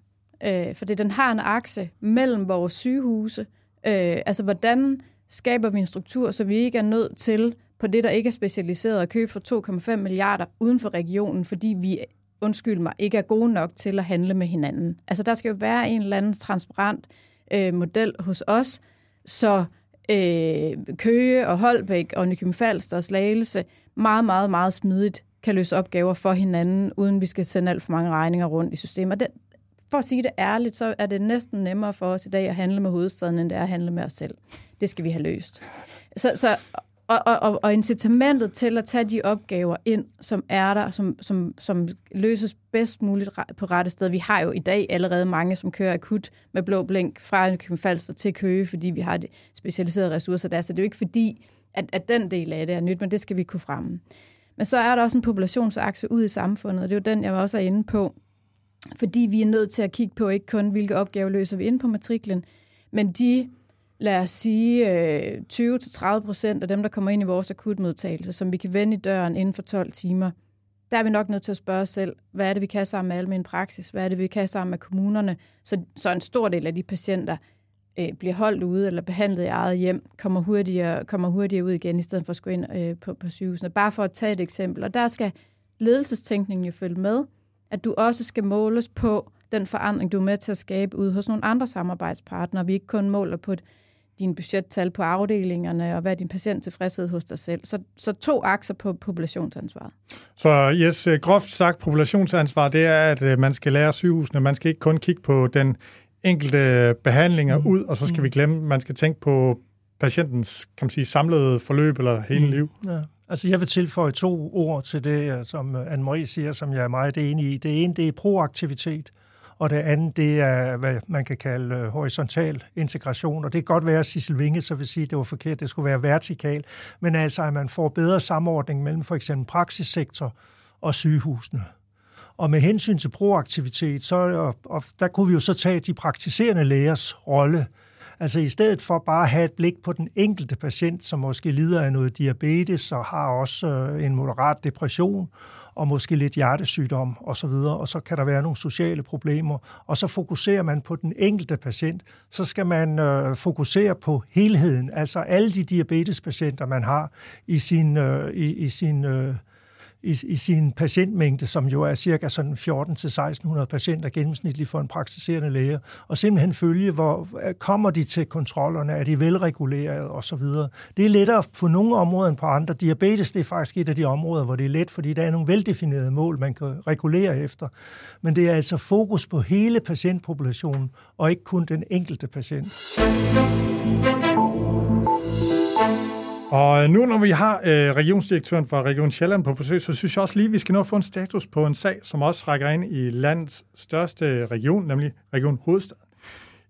Øh, fordi den har en akse mellem vores sygehuse. Øh, altså, hvordan skaber vi en struktur, så vi ikke er nødt til på det, der ikke er specialiseret, at købe for 2,5 milliarder uden for regionen, fordi vi undskyld mig, ikke er gode nok til at handle med hinanden. Altså der skal jo være en eller anden transparent øh, model hos os, så øh, Køge og Holbæk og Nykøbing Falster og Slagelse meget, meget, meget smidigt kan løse opgaver for hinanden, uden vi skal sende alt for mange regninger rundt i systemet. Det, for at sige det ærligt, så er det næsten nemmere for os i dag at handle med hovedstaden, end det er at handle med os selv. Det skal vi have løst. Så, så og, og, og incitamentet til at tage de opgaver ind, som er der, som, som, som løses bedst muligt på rette sted. Vi har jo i dag allerede mange, som kører akut med blå blink fra Nykøbing Falster til Køge, fordi vi har de specialiserede ressourcer der. Så det er jo ikke fordi, at, at den del af det er nyt, men det skal vi kunne fremme. Men så er der også en populationsakse ud i samfundet, og det er jo den, jeg også er inde på. Fordi vi er nødt til at kigge på ikke kun, hvilke opgaver løser vi ind på matriklen, men de lad os sige, øh, 20-30 procent af dem, der kommer ind i vores akutmodtagelse, som vi kan vende i døren inden for 12 timer, der er vi nok nødt til at spørge os selv, hvad er det, vi kan sammen med almen praksis? Hvad er det, vi kan sammen med kommunerne? Så, så en stor del af de patienter øh, bliver holdt ude eller behandlet i eget hjem, kommer hurtigere, kommer hurtigere ud igen, i stedet for at skulle ind øh, på, på sygehusene. Bare for at tage et eksempel. Og der skal ledelsestænkningen jo følge med, at du også skal måles på den forandring, du er med til at skabe ud hos nogle andre samarbejdspartnere. Vi ikke kun måler på et dine budgettal på afdelingerne, og hvad er din patienttilfredshed hos dig selv. Så, så to akser på populationsansvaret. Så yes, øh, groft sagt, populationsansvar, det er, at øh, man skal lære sygehusene, man skal ikke kun kigge på den enkelte behandlinger mm. ud, og så skal mm. vi glemme, man skal tænke på patientens kan man sige, samlede forløb eller hele mm. liv. Ja. Altså, jeg vil tilføje to ord til det, øh, som Anne-Marie siger, som jeg er meget enig i. Det ene, det er proaktivitet og det andet, det er, hvad man kan kalde øh, horisontal integration, og det kan godt være, at Sissel Winge så vil sige, at det var forkert, det skulle være vertikal, men altså, at man får bedre samordning mellem for eksempel praksissektor og sygehusene. Og med hensyn til proaktivitet, så, og, og der kunne vi jo så tage de praktiserende lægers rolle. Altså i stedet for bare at have et blik på den enkelte patient, som måske lider af noget diabetes og har også øh, en moderat depression og måske lidt hjertesygdom osv., og så kan der være nogle sociale problemer, og så fokuserer man på den enkelte patient, så skal man øh, fokusere på helheden, altså alle de diabetespatienter, man har i sin, øh, i, i sin øh, i, i sin patientmængde, som jo er cirka sådan 14-1600 patienter gennemsnitligt for en praktiserende læge, og simpelthen følge, hvor øh, kommer de til kontrollerne, er de velreguleret osv. Det er lettere på nogle områder end på andre. Diabetes det er faktisk et af de områder, hvor det er let, fordi der er nogle veldefinerede mål, man kan regulere efter. Men det er altså fokus på hele patientpopulationen, og ikke kun den enkelte patient. Og øh, nu når vi har øh, regionsdirektøren for Region Sjælland på besøg, så synes jeg også lige, at vi skal nå at få en status på en sag, som også rækker ind i landets største region, nemlig Region Hovedstaden.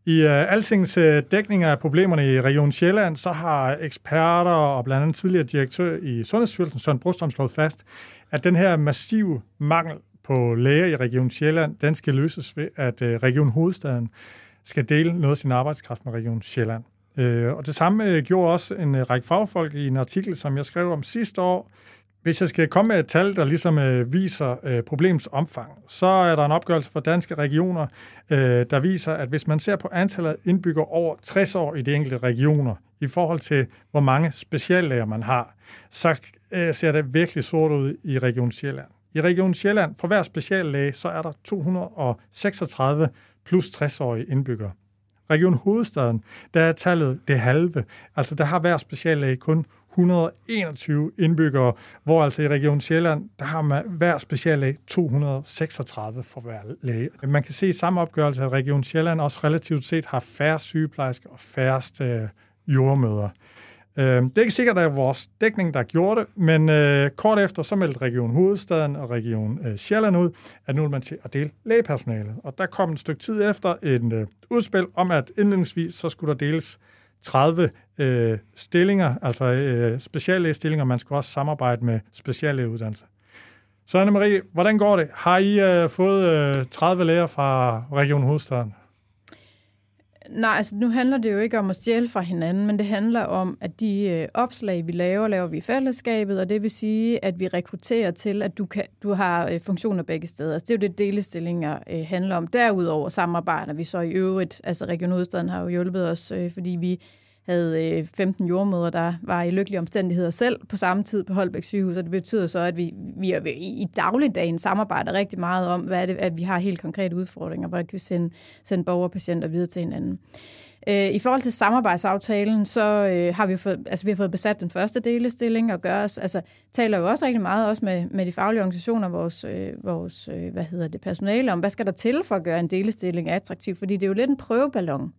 I øh, Altings øh, dækning af problemerne i Region Sjælland, så har eksperter og blandt andet tidligere direktør i Sundhedsstyrelsen, Søren Brostrøm, slået fast, at den her massive mangel på læger i Region Sjælland, den skal løses ved, at øh, Region Hovedstaden skal dele noget af sin arbejdskraft med Region Sjælland. Øh, og det samme øh, gjorde også en øh, række fagfolk i en artikel, som jeg skrev om sidste år. Hvis jeg skal komme med et tal, der ligesom øh, viser øh, problemets omfang, så er der en opgørelse fra danske regioner, øh, der viser, at hvis man ser på antallet af indbyggere over 60 år i de enkelte regioner, i forhold til hvor mange speciallæger man har, så øh, ser det virkelig sort ud i Region Sjælland. I Region Sjælland, for hver speciallæge, så er der 236 plus 60-årige indbyggere. Region Hovedstaden, der er tallet det halve. Altså der har hver speciallæge kun 121 indbyggere, hvor altså i Region Sjælland, der har man hver speciallæge 236 for hver læge. Man kan se i samme opgørelse, at Region Sjælland også relativt set har færre sygeplejersker og færreste øh, jordmøder. Øh, det er ikke sikkert, at det er vores dækning, der gjorde det, men øh, kort efter så meldte Region Hovedstaden og Region øh, Sjælland ud, at nu vil man til at dele lægepersonalet. Og der kom et stykke tid efter et øh, udspil om, at indledningsvis så skulle der deles 30 øh, stillinger, altså øh, speciallægestillinger. Man skulle også samarbejde med speciallægeuddannelse. Så Anne-Marie, hvordan går det? Har I øh, fået øh, 30 læger fra Region Hovedstaden? Nej, altså nu handler det jo ikke om at stjæle fra hinanden, men det handler om, at de øh, opslag, vi laver, laver vi i fællesskabet, og det vil sige, at vi rekrutterer til, at du, kan, du har øh, funktioner begge steder. Altså, det er jo det, delestillinger øh, handler om. Derudover samarbejder vi så i øvrigt, altså Region Hovedstaden har jo hjulpet os, øh, fordi vi havde øh, 15 jordmøder, der var i lykkelige omstændigheder selv på samme tid på Holbæk sygehus, og det betyder så, at vi, vi er i dagligdagen samarbejder rigtig meget om, hvad er det, at vi har helt konkrete udfordringer, hvordan kan vi sende, sende borgere og patienter videre til hinanden. Øh, I forhold til samarbejdsaftalen, så øh, har vi fået, altså, vi har fået besat den første delestilling og gør os, altså, taler jo også rigtig meget også med, med de faglige organisationer, vores, øh, vores øh, hvad hedder det, personale, om hvad skal der til for at gøre en delestilling attraktiv, fordi det er jo lidt en prøveballon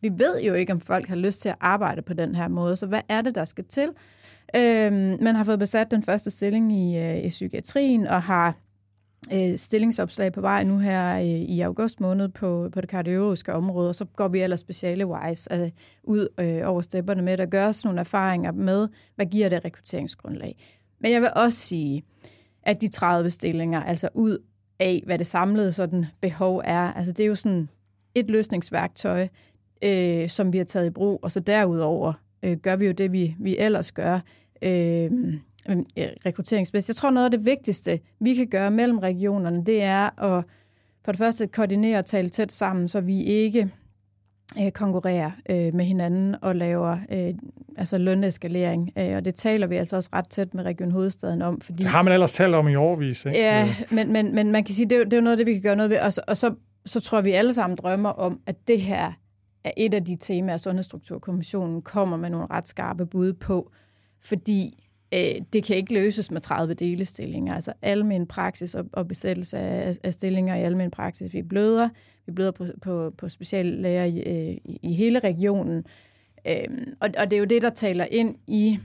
vi ved jo ikke, om folk har lyst til at arbejde på den her måde, så hvad er det, der skal til? Øhm, man har fået besat den første stilling i, øh, i psykiatrien, og har øh, stillingsopslag på vej nu her øh, i august måned på, på det kardiologiske område, og så går vi ellers speciale-wise altså, ud øh, over stepperne med at gøre sådan nogle erfaringer med, hvad giver det rekrutteringsgrundlag. Men jeg vil også sige, at de 30 stillinger, altså ud af, hvad det samlede sådan behov er, altså det er jo sådan et løsningsværktøj, øh, som vi har taget i brug. Og så derudover øh, gør vi jo det, vi, vi ellers gør øh, rekrutteringsmæssigt. Jeg tror, noget af det vigtigste, vi kan gøre mellem regionerne, det er at for det første koordinere og tale tæt sammen, så vi ikke øh, konkurrerer øh, med hinanden og laver øh, altså løneskalering. Øh, og det taler vi altså også ret tæt med Region Hovedstaden om. Fordi, det har man ellers talt om i årvis, ikke? Ja, men, men, men man kan sige, det er, det er jo noget af det, vi kan gøre noget ved. Og så, og så, så tror vi alle sammen drømmer om, at det her er et af de temaer, Sundhedsstrukturkommissionen kommer med nogle ret skarpe bud på, fordi øh, det kan ikke løses med 30 delestillinger. Altså almen praksis og, og besættelse af, af stillinger i almen praksis. Vi bløder, vi bløder på, på, på speciallæger i, øh, i, hele regionen. Øh, og, og det er jo det, der taler ind i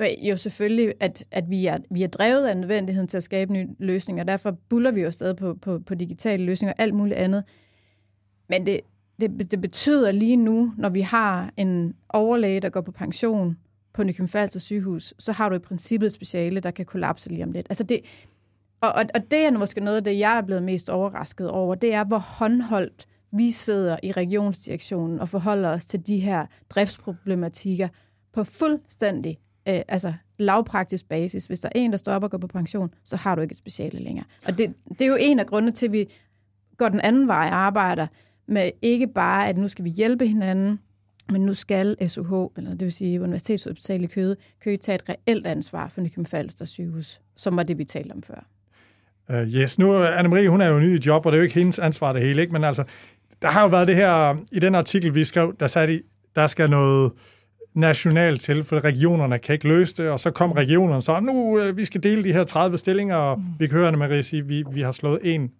øh, jo selvfølgelig, at, at vi, er, vi er drevet af nødvendigheden til at skabe nye løsninger. Derfor buller vi jo stadig på, på, på digitale løsninger og alt muligt andet. Men det, det, det betyder lige nu, når vi har en overlæge, der går på pension på Nykøbing Falster sygehus, så har du i princippet et speciale, der kan kollapse lige om lidt. Altså det, Og, og, og det er måske noget af det, jeg er blevet mest overrasket over, det er, hvor håndholdt vi sidder i regionsdirektionen og forholder os til de her driftsproblematikker på fuldstændig øh, altså lavpraktisk basis. Hvis der er en, der stopper og går på pension, så har du ikke et speciale længere. Og det, det er jo en af grundene til, at vi går den anden vej og arbejder med ikke bare, at nu skal vi hjælpe hinanden, men nu skal SUH, eller det vil sige Universitetshospitalet i Køge, Køge tage et reelt ansvar for Nykøbing Falster sygehus, som var det, vi talte om før. Uh, yes, nu Anne-Marie, hun er jo ny i job, og det er jo ikke hendes ansvar det hele, ikke? men altså, der har jo været det her, i den artikel, vi skrev, der sagde de, der skal noget nationalt til, for regionerne kan ikke løse det, og så kom regionerne så, nu uh, vi skal dele de her 30 stillinger, og mm. vi kan høre Anne-Marie sige, vi, vi har slået en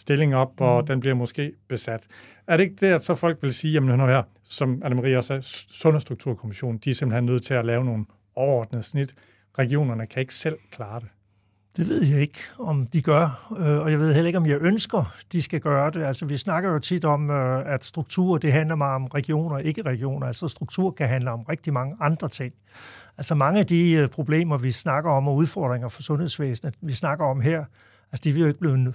stilling op, og mm. den bliver måske besat. Er det ikke det, at så folk vil sige, jamen nu her, som Anne-Marie også sagde, Sundhedsstrukturkommissionen, de er simpelthen nødt til at lave nogle overordnede snit. Regionerne kan ikke selv klare det. Det ved jeg ikke, om de gør, øh, og jeg ved heller ikke, om jeg ønsker, de skal gøre det. Altså, vi snakker jo tit om, øh, at struktur, det handler meget om regioner, ikke regioner. Altså, struktur kan handle om rigtig mange andre ting. Altså, mange af de øh, problemer, vi snakker om, og udfordringer for sundhedsvæsenet, vi snakker om her, altså, de vil jo ikke blive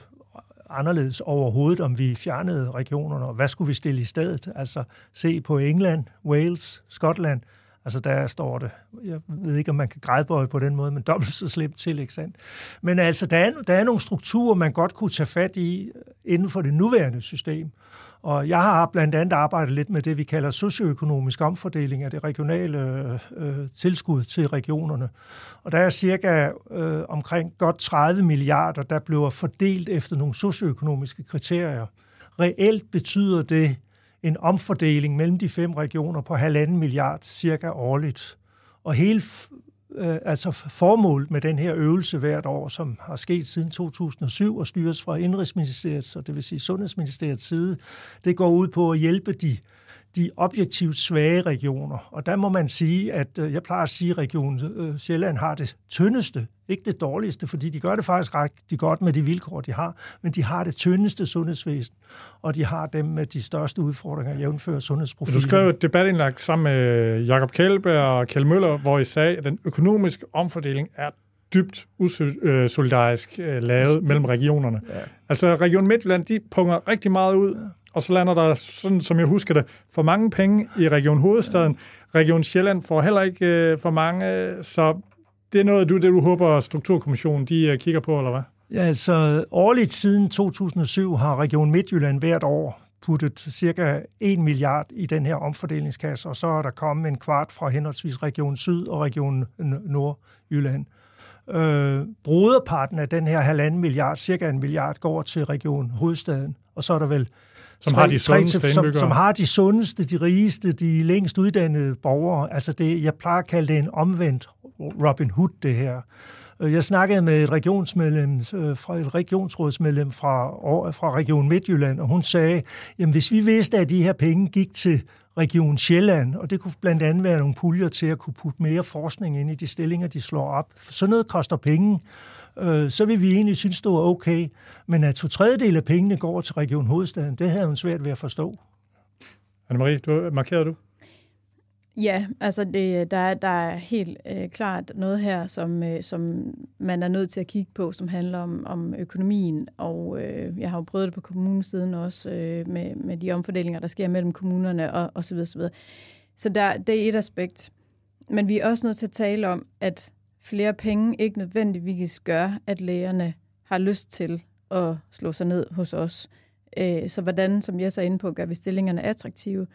anderledes overhovedet, om vi fjernede regionerne, og hvad skulle vi stille i stedet? Altså, se på England, Wales, Skotland – Altså der står det, jeg ved ikke, om man kan grædbøje på den måde, men dobbelt så slemt til, ikke sandt? Men altså, der er, der er nogle strukturer, man godt kunne tage fat i øh, inden for det nuværende system. Og jeg har blandt andet arbejdet lidt med det, vi kalder socioøkonomisk omfordeling af det regionale øh, øh tilskud til regionerne. Og der er cirka øh, omkring godt 30 milliarder, der bliver fordelt efter nogle socioøkonomiske kriterier. Reelt betyder det en omfordeling mellem de fem regioner på halvanden milliard cirka årligt. Og hele øh, altså formålet med den her øvelse hvert år, som har sket siden 2007 og styres fra Indrigsministeriets, og det vil sige Sundhedsministeriets side, det går ud på at hjælpe de de objektivt svage regioner. Og der må man sige, at øh, jeg plejer at sige, at Region øh, Sjælland har det tyndeste, ikke det dårligste, fordi de gør det faktisk rigtig godt med de vilkår, de har, men de har det tyndeste sundhedsvæsen, og de har dem med de største udfordringer, jævnfører sundhedsprofilen. Du skrev et debatindlæg sammen med Jakob Kjellberg og Kjell Møller, hvor I sagde, at den økonomiske omfordeling er dybt usolidarisk øh, lavet mellem regionerne. Ja. Altså Region Midtjylland, de punger rigtig meget ud, og så lander der, sådan som jeg husker det, for mange penge i Region Hovedstaden. Region Sjælland får heller ikke øh, for mange, øh, så det er noget, du, det du håber, Strukturkommissionen de øh, kigger på, eller hvad? Ja, altså årligt siden 2007 har Region Midtjylland hvert år puttet cirka 1 milliard i den her omfordelingskasse, og så er der kommet en kvart fra henholdsvis Region Syd og Region Nordjylland. Øh, broderparten af den her halvanden milliard, cirka en milliard, går til Region Hovedstaden, og så er der vel som tre, har de sundeste tre, som, som har de sundeste, de rigeste, de længst uddannede borgere. Altså det, jeg plejer at kalde det en omvendt Robin Hood, det her. Øh, jeg snakkede med et regionsmedlem, øh, fra et regionsrådsmedlem fra, fra Region Midtjylland, og hun sagde, jamen hvis vi vidste, at de her penge gik til Region Sjælland, og det kunne blandt andet være nogle puljer til at kunne putte mere forskning ind i de stillinger, de slår op. For sådan noget koster penge, øh, så vil vi egentlig synes, det var okay. Men at to tredjedel af pengene går til Region Hovedstaden, det havde hun svært ved at forstå. Anne-Marie, du, markerede du? Ja, altså det, der, der er helt øh, klart noget her, som, øh, som man er nødt til at kigge på, som handler om, om økonomien. Og øh, jeg har jo prøvet det på kommunesiden også, øh, med, med de omfordelinger, der sker mellem kommunerne og, og så videre, så videre. Så der, det er et aspekt. Men vi er også nødt til at tale om, at flere penge ikke nødvendigvis gør, at lægerne har lyst til at slå sig ned hos os. Øh, så hvordan, som jeg så inde på, gør vi stillingerne attraktive?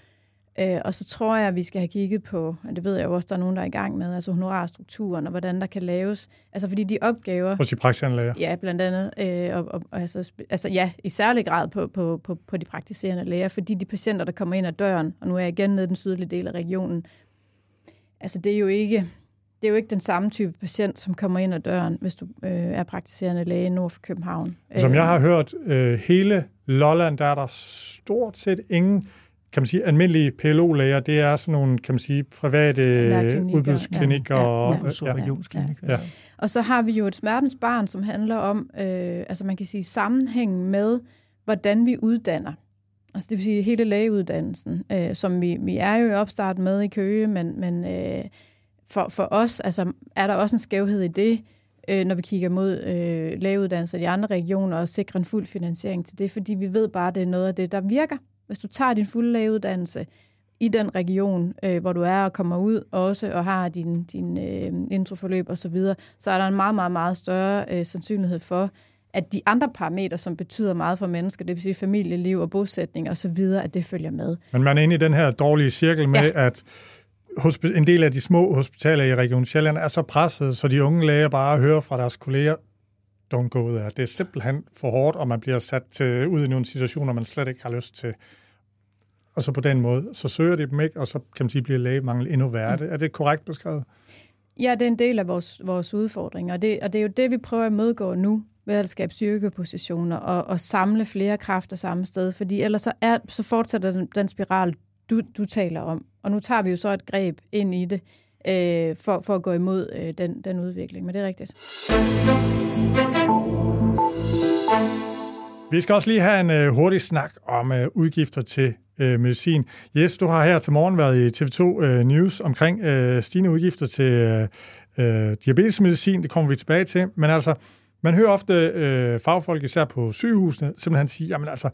Øh, og så tror jeg, at vi skal have kigget på, og det ved jeg jo også, der er nogen, der er i gang med, altså honorarstrukturen og hvordan der kan laves. Altså fordi de opgaver... Hos de praktiserende læger? Ja, blandt andet. Øh, og, og, altså, altså ja, i særlig grad på, på, på, på de praktiserende læger, fordi de patienter, der kommer ind ad døren, og nu er jeg igen nede i den sydlige del af regionen, altså det er jo ikke det er jo ikke den samme type patient, som kommer ind ad døren, hvis du øh, er praktiserende læge nord for København. Som jeg har hørt, øh, hele Lolland, der er der stort set ingen kan man sige, almindelige PLO-læger, det er sådan nogle, kan man sige, private udbudsklinikker. Ja, og, ja, ja, ja, ja. Og så har vi jo et smertens barn, som handler om, øh, altså man kan sige, sammenhængen med, hvordan vi uddanner. Altså det vil sige hele lægeuddannelsen, øh, som vi, vi er jo i opstart med i Køge, men, men øh, for, for os altså, er der også en skævhed i det, øh, når vi kigger mod øh, lægeuddannelser i de andre regioner, og sikre en fuld finansiering til det, fordi vi ved bare, at det er noget af det, der virker. Hvis du tager din fulde lægeuddannelse i den region, øh, hvor du er og kommer ud også, og har din, din øh, introforløb osv., så, videre, så er der en meget, meget, meget større øh, sandsynlighed for, at de andre parametre, som betyder meget for mennesker, det vil sige familieliv og bosætning osv., at det følger med. Men man er inde i den her dårlige cirkel med, ja. at en del af de små hospitaler i Region Sjælland er så presset, så de unge læger bare hører fra deres kolleger, don't go there. Det er simpelthen for hårdt, og man bliver sat til, ud i nogle situationer, man slet ikke har lyst til. Og så på den måde, så søger de dem ikke, og så kan man sige, bliver lægemangel endnu værre. Mm. Er det korrekt beskrevet? Ja, det er en del af vores, vores udfordringer, og det, og det er jo det, vi prøver at modgå nu, ved at skabe styrkepositioner og, og samle flere kræfter samme sted, fordi ellers så, er, så fortsætter den, den spiral, du, du taler om. Og nu tager vi jo så et greb ind i det, øh, for, for at gå imod øh, den, den udvikling, men det er rigtigt. Vi skal også lige have en øh, hurtig snak om øh, udgifter til øh, medicin. Yes, du har her til morgen været i TV2 øh, News omkring øh, stigende udgifter til øh, øh, diabetesmedicin. Det kommer vi tilbage til. Men altså, man hører ofte øh, fagfolk, især på sygehusene, simpelthen sige, jamen altså,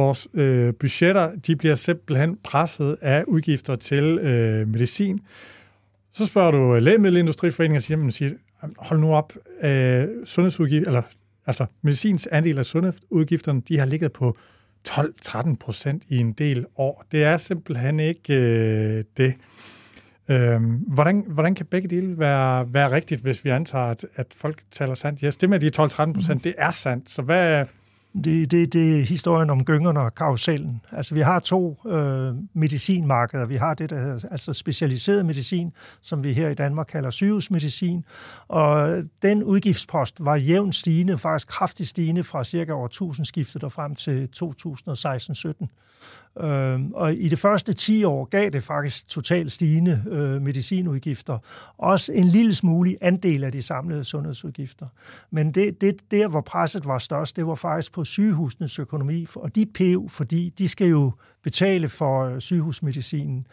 vores øh, budgetter, de bliver simpelthen presset af udgifter til øh, medicin. Så spørger du Lægemiddelindustriforeningen og siger, jamen, siger, hold nu op, øh, sundhedsudgifter, eller altså medicins andel af sundhedsudgifterne, de har ligget på 12-13 procent i en del år. Det er simpelthen ikke øh, det. Øhm, hvordan, hvordan kan begge dele være, være rigtigt, hvis vi antager, at, at folk taler sandt? Yes, det med de 12-13 procent, mm. det er sandt. Så hvad, det, det, det er historien om gyngerne og karusellen. Altså, vi har to øh, medicinmarkeder. Vi har det, der hedder altså specialiseret medicin, som vi her i Danmark kalder sygehusmedicin. Og den udgiftspost var jævnt stigende, faktisk kraftigt stigende fra cirka år 1000 skiftet og frem til 2016-17. Øh, og i det første 10 år gav det faktisk totalt stigende øh, medicinudgifter. Også en lille smule andel af de samlede sundhedsudgifter. Men det, det, der, hvor presset var størst, det var faktisk på sygehusenes økonomi. Og de pev, fordi de skal jo betale for øh, sygehusmedicinen.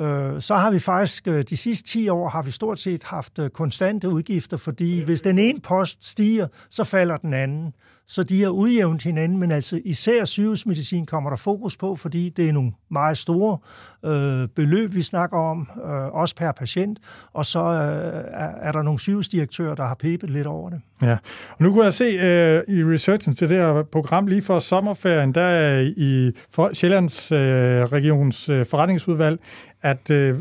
Øh, så har vi faktisk øh, de sidste 10 år har vi stort set haft øh, konstante udgifter, fordi hvis den ene post stiger, så falder den anden. Så de har udjævnet hinanden, men altså især sygehusmedicin kommer der fokus på, fordi det er nogle meget store øh, beløb, vi snakker om, øh, også per patient, og så øh, er der nogle sygehusdirektører, der har pebet lidt over det. Ja, og nu kunne jeg se øh, i researchen til det her program lige for sommerferien, der i for Sjællands øh, Regions øh, forretningsudvalg, at øh,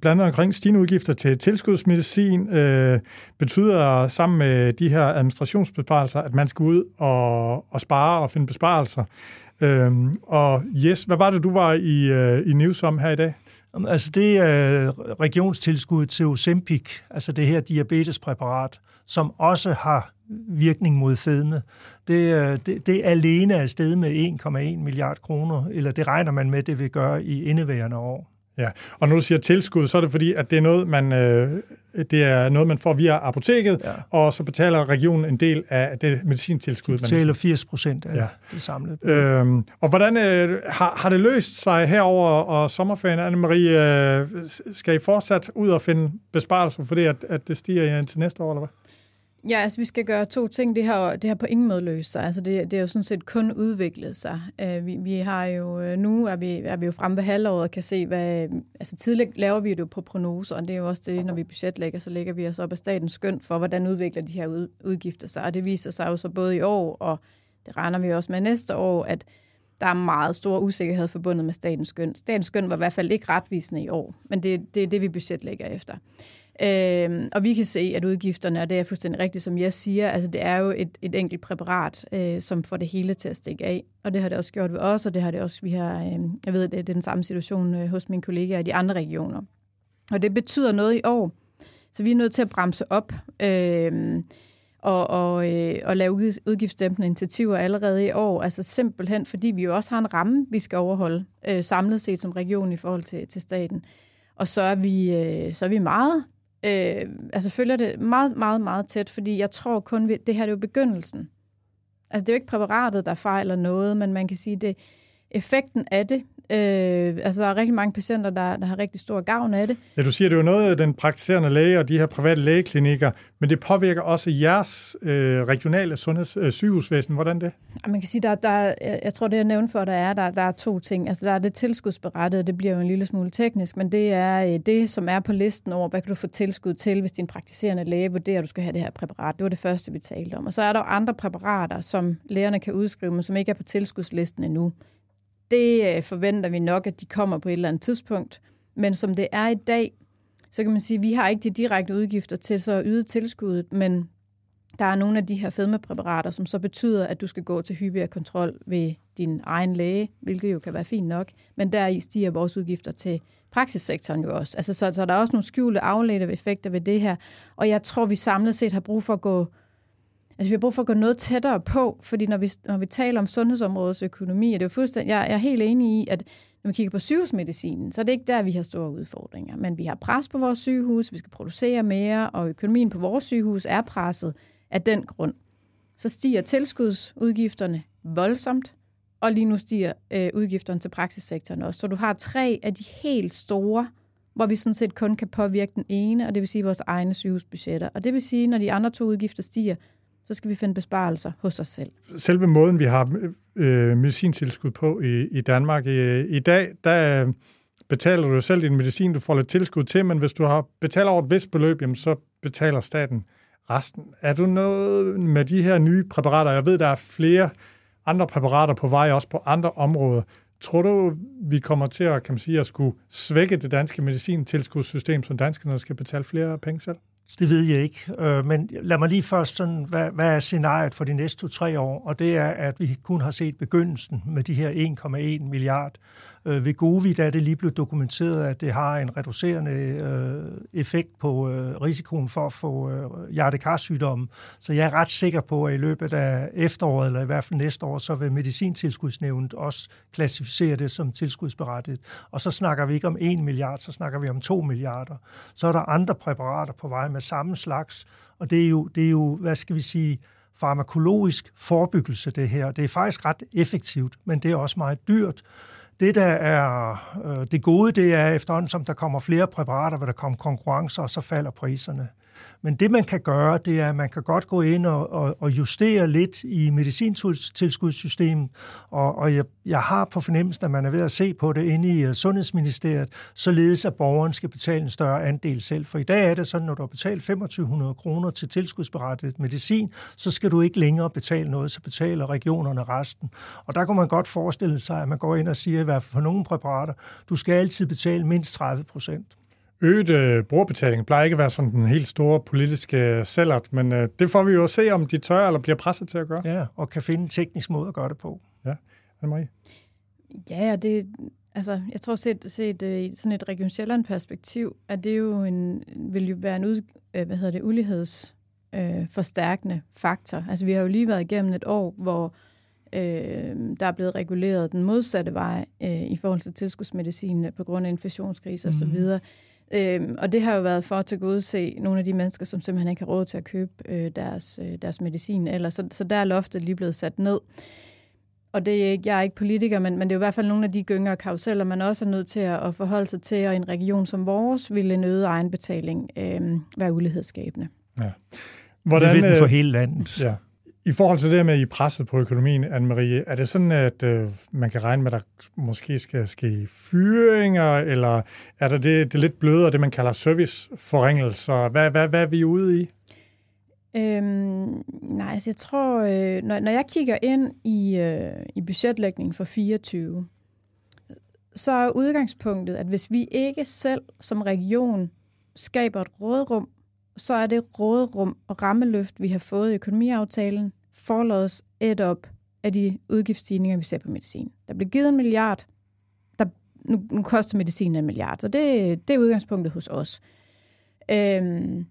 blandt andet omkring stigende udgifter til tilskudsmedicin, øh, betyder sammen med de her administrationsbesparelser, at man skal ud og, og spare og finde besparelser. Øh, og yes, hvad var det, du var i, øh, i news om her i dag? Altså det er øh, regionstilskud til Ozempic, altså det her diabetespræparat, som også har virkning mod fedme. Det, øh, det, det alene er afsted med 1,1 milliard kroner, eller det regner man med, det vil gøre i indeværende år. Ja, og når du siger tilskud, så er det fordi, at det er noget, man, øh, det er noget, man får via apoteket, ja. og så betaler regionen en del af det medicintilskud. Det betaler 80 procent af ja. det samlede. Øhm, og hvordan øh, har, har det løst sig herover og sommerferien, Anne-Marie? Øh, skal I fortsat ud og finde besparelser for det, at, at det stiger til næste år, eller hvad? Ja, altså vi skal gøre to ting. Det har, det har på ingen måde løst sig. Altså det, det er jo sådan set kun udviklet sig. Uh, vi, vi har jo, øh, nu er vi, er vi jo fremme ved halvåret og kan se, hvad... Altså tidligere laver vi det jo på prognoser, og det er jo også det, når vi budgetlægger, så lægger vi os op af statens skøn for, hvordan udvikler de her ud, udgifter sig. Og det viser sig jo så både i år, og det regner vi også med næste år, at der er meget stor usikkerhed forbundet med statens skøn. Statens skøn var i hvert fald ikke retvisende i år, men det, det er det, vi budgetlægger efter. Øhm, og vi kan se, at udgifterne, og det er fuldstændig rigtigt, som jeg siger, altså det er jo et, et enkelt præparat, øh, som får det hele til at stikke af. Og det har det også gjort ved os, og det har det også, vi har, øh, jeg ved, det er den samme situation øh, hos mine kollegaer i de andre regioner. Og det betyder noget i år. Så vi er nødt til at bremse op øh, og, og, øh, og lave udgiftsdæmpende initiativer allerede i år. Altså simpelthen, fordi vi jo også har en ramme, vi skal overholde øh, samlet set som region i forhold til, til staten. Og så er vi, øh, så er vi meget øh, altså følger det meget, meget, meget tæt, fordi jeg tror kun, vi, det her det er jo begyndelsen. Altså det er jo ikke præparatet, der fejler noget, men man kan sige, det effekten af det Øh, altså, der er rigtig mange patienter, der, der har rigtig stor gavn af det. Ja, du siger, det er jo noget af den praktiserende læge og de her private lægeklinikker, men det påvirker også jeres øh, regionale sundheds, øh, sygehusvæsen. Hvordan det? Man kan sige, der, der, jeg tror, det jeg nævnte for, der er, der, der er to ting. Altså, der er det tilskudsberettet, det bliver jo en lille smule teknisk, men det er øh, det, som er på listen over, hvad kan du få tilskud til, hvis din praktiserende læge vurderer, at du skal have det her præparat. Det var det første, vi talte om. Og så er der andre præparater, som lægerne kan udskrive, men som ikke er på tilskudslisten endnu. Det øh, forventer vi nok, at de kommer på et eller andet tidspunkt. Men som det er i dag, så kan man sige, at vi har ikke de direkte udgifter til så at yde tilskuddet, men der er nogle af de her fedmepræparater, som så betyder, at du skal gå til hyppigere kontrol ved din egen læge, hvilket jo kan være fint nok, men der i stiger vores udgifter til praksissektoren jo også. Altså, så, så der er også nogle skjulte afledte effekter ved det her, og jeg tror, vi samlet set har brug for at gå Altså, vi har brug for at gå noget tættere på, fordi når vi, når vi taler om sundhedsområdets økonomi, er det jo fuldstændig, jeg, jeg er helt enig i, at når vi kigger på sygehusmedicinen, så er det ikke der, vi har store udfordringer. Men vi har pres på vores sygehus, vi skal producere mere, og økonomien på vores sygehus er presset af den grund. Så stiger tilskudsudgifterne voldsomt, og lige nu stiger øh, udgifterne til praksissektoren også. Så du har tre af de helt store, hvor vi sådan set kun kan påvirke den ene, og det vil sige vores egne sygehusbudgetter. Og det vil sige, når de andre to udgifter stiger, så skal vi finde besparelser hos os selv. Selve måden, vi har øh, medicintilskud på i, i Danmark i, i dag, der øh, betaler du selv din medicin, du får lidt tilskud til, men hvis du har betaler over et vist beløb, jamen, så betaler staten resten. Er du noget med de her nye præparater? Jeg ved, der er flere andre præparater på vej, også på andre områder. Tror du, vi kommer til at, kan man sige, at skulle svække det danske medicintilskudssystem, så danskerne skal betale flere penge selv? Det ved jeg ikke, øh, men lad mig lige først sådan, hvad, hvad er scenariet for de næste to-tre år? Og det er, at vi kun har set begyndelsen med de her 1,1 milliard Øh, ved Govi der er det lige blevet dokumenteret, at det har en reducerende øh, effekt på øh, risikoen for at få øh, hjertekarsygdomme. Så jeg er ret sikker på, at i løbet af efteråret, eller i hvert fald næste år, så vil medicintilskudsnævnet også klassificere det som tilskudsberettiget. Og så snakker vi ikke om 1 milliard, så snakker vi om 2 milliarder. Så er der andre præparater på vej med samme slags, og det er jo, det er jo hvad skal vi sige, farmakologisk forebyggelse, det her. Det er faktisk ret effektivt, men det er også meget dyrt. Det, der er øh, det gode, det er efterhånden, som der kommer flere præparater, hvor der kommer konkurrencer, og så falder priserne. Men det, man kan gøre, det er, at man kan godt gå ind og, og, og justere lidt i medicintilskudssystemet, og, og jeg, jeg har på fornemmelsen, at man er ved at se på det inde i øh, Sundhedsministeriet, således at borgeren skal betale en større andel selv. For i dag er det sådan, når du har betalt 2500 kroner til tilskudsberettet medicin, så skal du ikke længere betale noget, så betaler regionerne resten. Og der kunne man godt forestille sig, at man går ind og siger, at for nogle præparater, du skal altid betale mindst 30 procent. Øget øh, brugerbetaling plejer ikke at være sådan den helt store politiske sælgert, men øh, det får vi jo at se, om de tør eller bliver presset til at gøre. Ja, og kan finde en teknisk måde at gøre det på. Ja, Anne-Marie? Ja, det, altså, jeg tror set, set øh, i sådan et Region Sjælland perspektiv, at det jo en, vil jo være en ud, øh, hvad hedder det, uligheds øh, forstærkende faktor. Altså, vi har jo lige været igennem et år, hvor øh, der er blevet reguleret den modsatte vej øh, i forhold til tilskudsmedicin på grund af inflationskrise mm. osv., Øhm, og det har jo været for at tilgodese nogle af de mennesker, som simpelthen ikke har råd til at købe øh, deres, øh, deres medicin. Eller, så, så der er loftet lige blevet sat ned. Og det er ikke, jeg er ikke politiker, men, men det er i hvert fald nogle af de gynger og karuseller, man også er nødt til at, at forholde sig til, og en region som vores ville en øget egenbetaling øh, være ulighedsskabende. Ja. Hvordan, det vil den for øh, hele landet. Ja. I forhold til det med, I presset på økonomien, Anne-Marie, er det sådan, at øh, man kan regne med, at der måske skal ske fyringer, eller er der det, det lidt blødere, det man kalder serviceforringelser? Hvad, hvad, hvad er vi ude i? Øhm, nej, altså jeg tror, øh, når, når jeg kigger ind i, øh, i budgetlægningen for 24, så er udgangspunktet, at hvis vi ikke selv som region skaber et rådrum så er det råderum og rammeløft, vi har fået i økonomiaftalen, forlades et op af de udgiftsstigninger, vi ser på medicin. Der blev givet en milliard, der, nu, nu koster medicin en milliard, og det, det er udgangspunktet hos os. Øhm,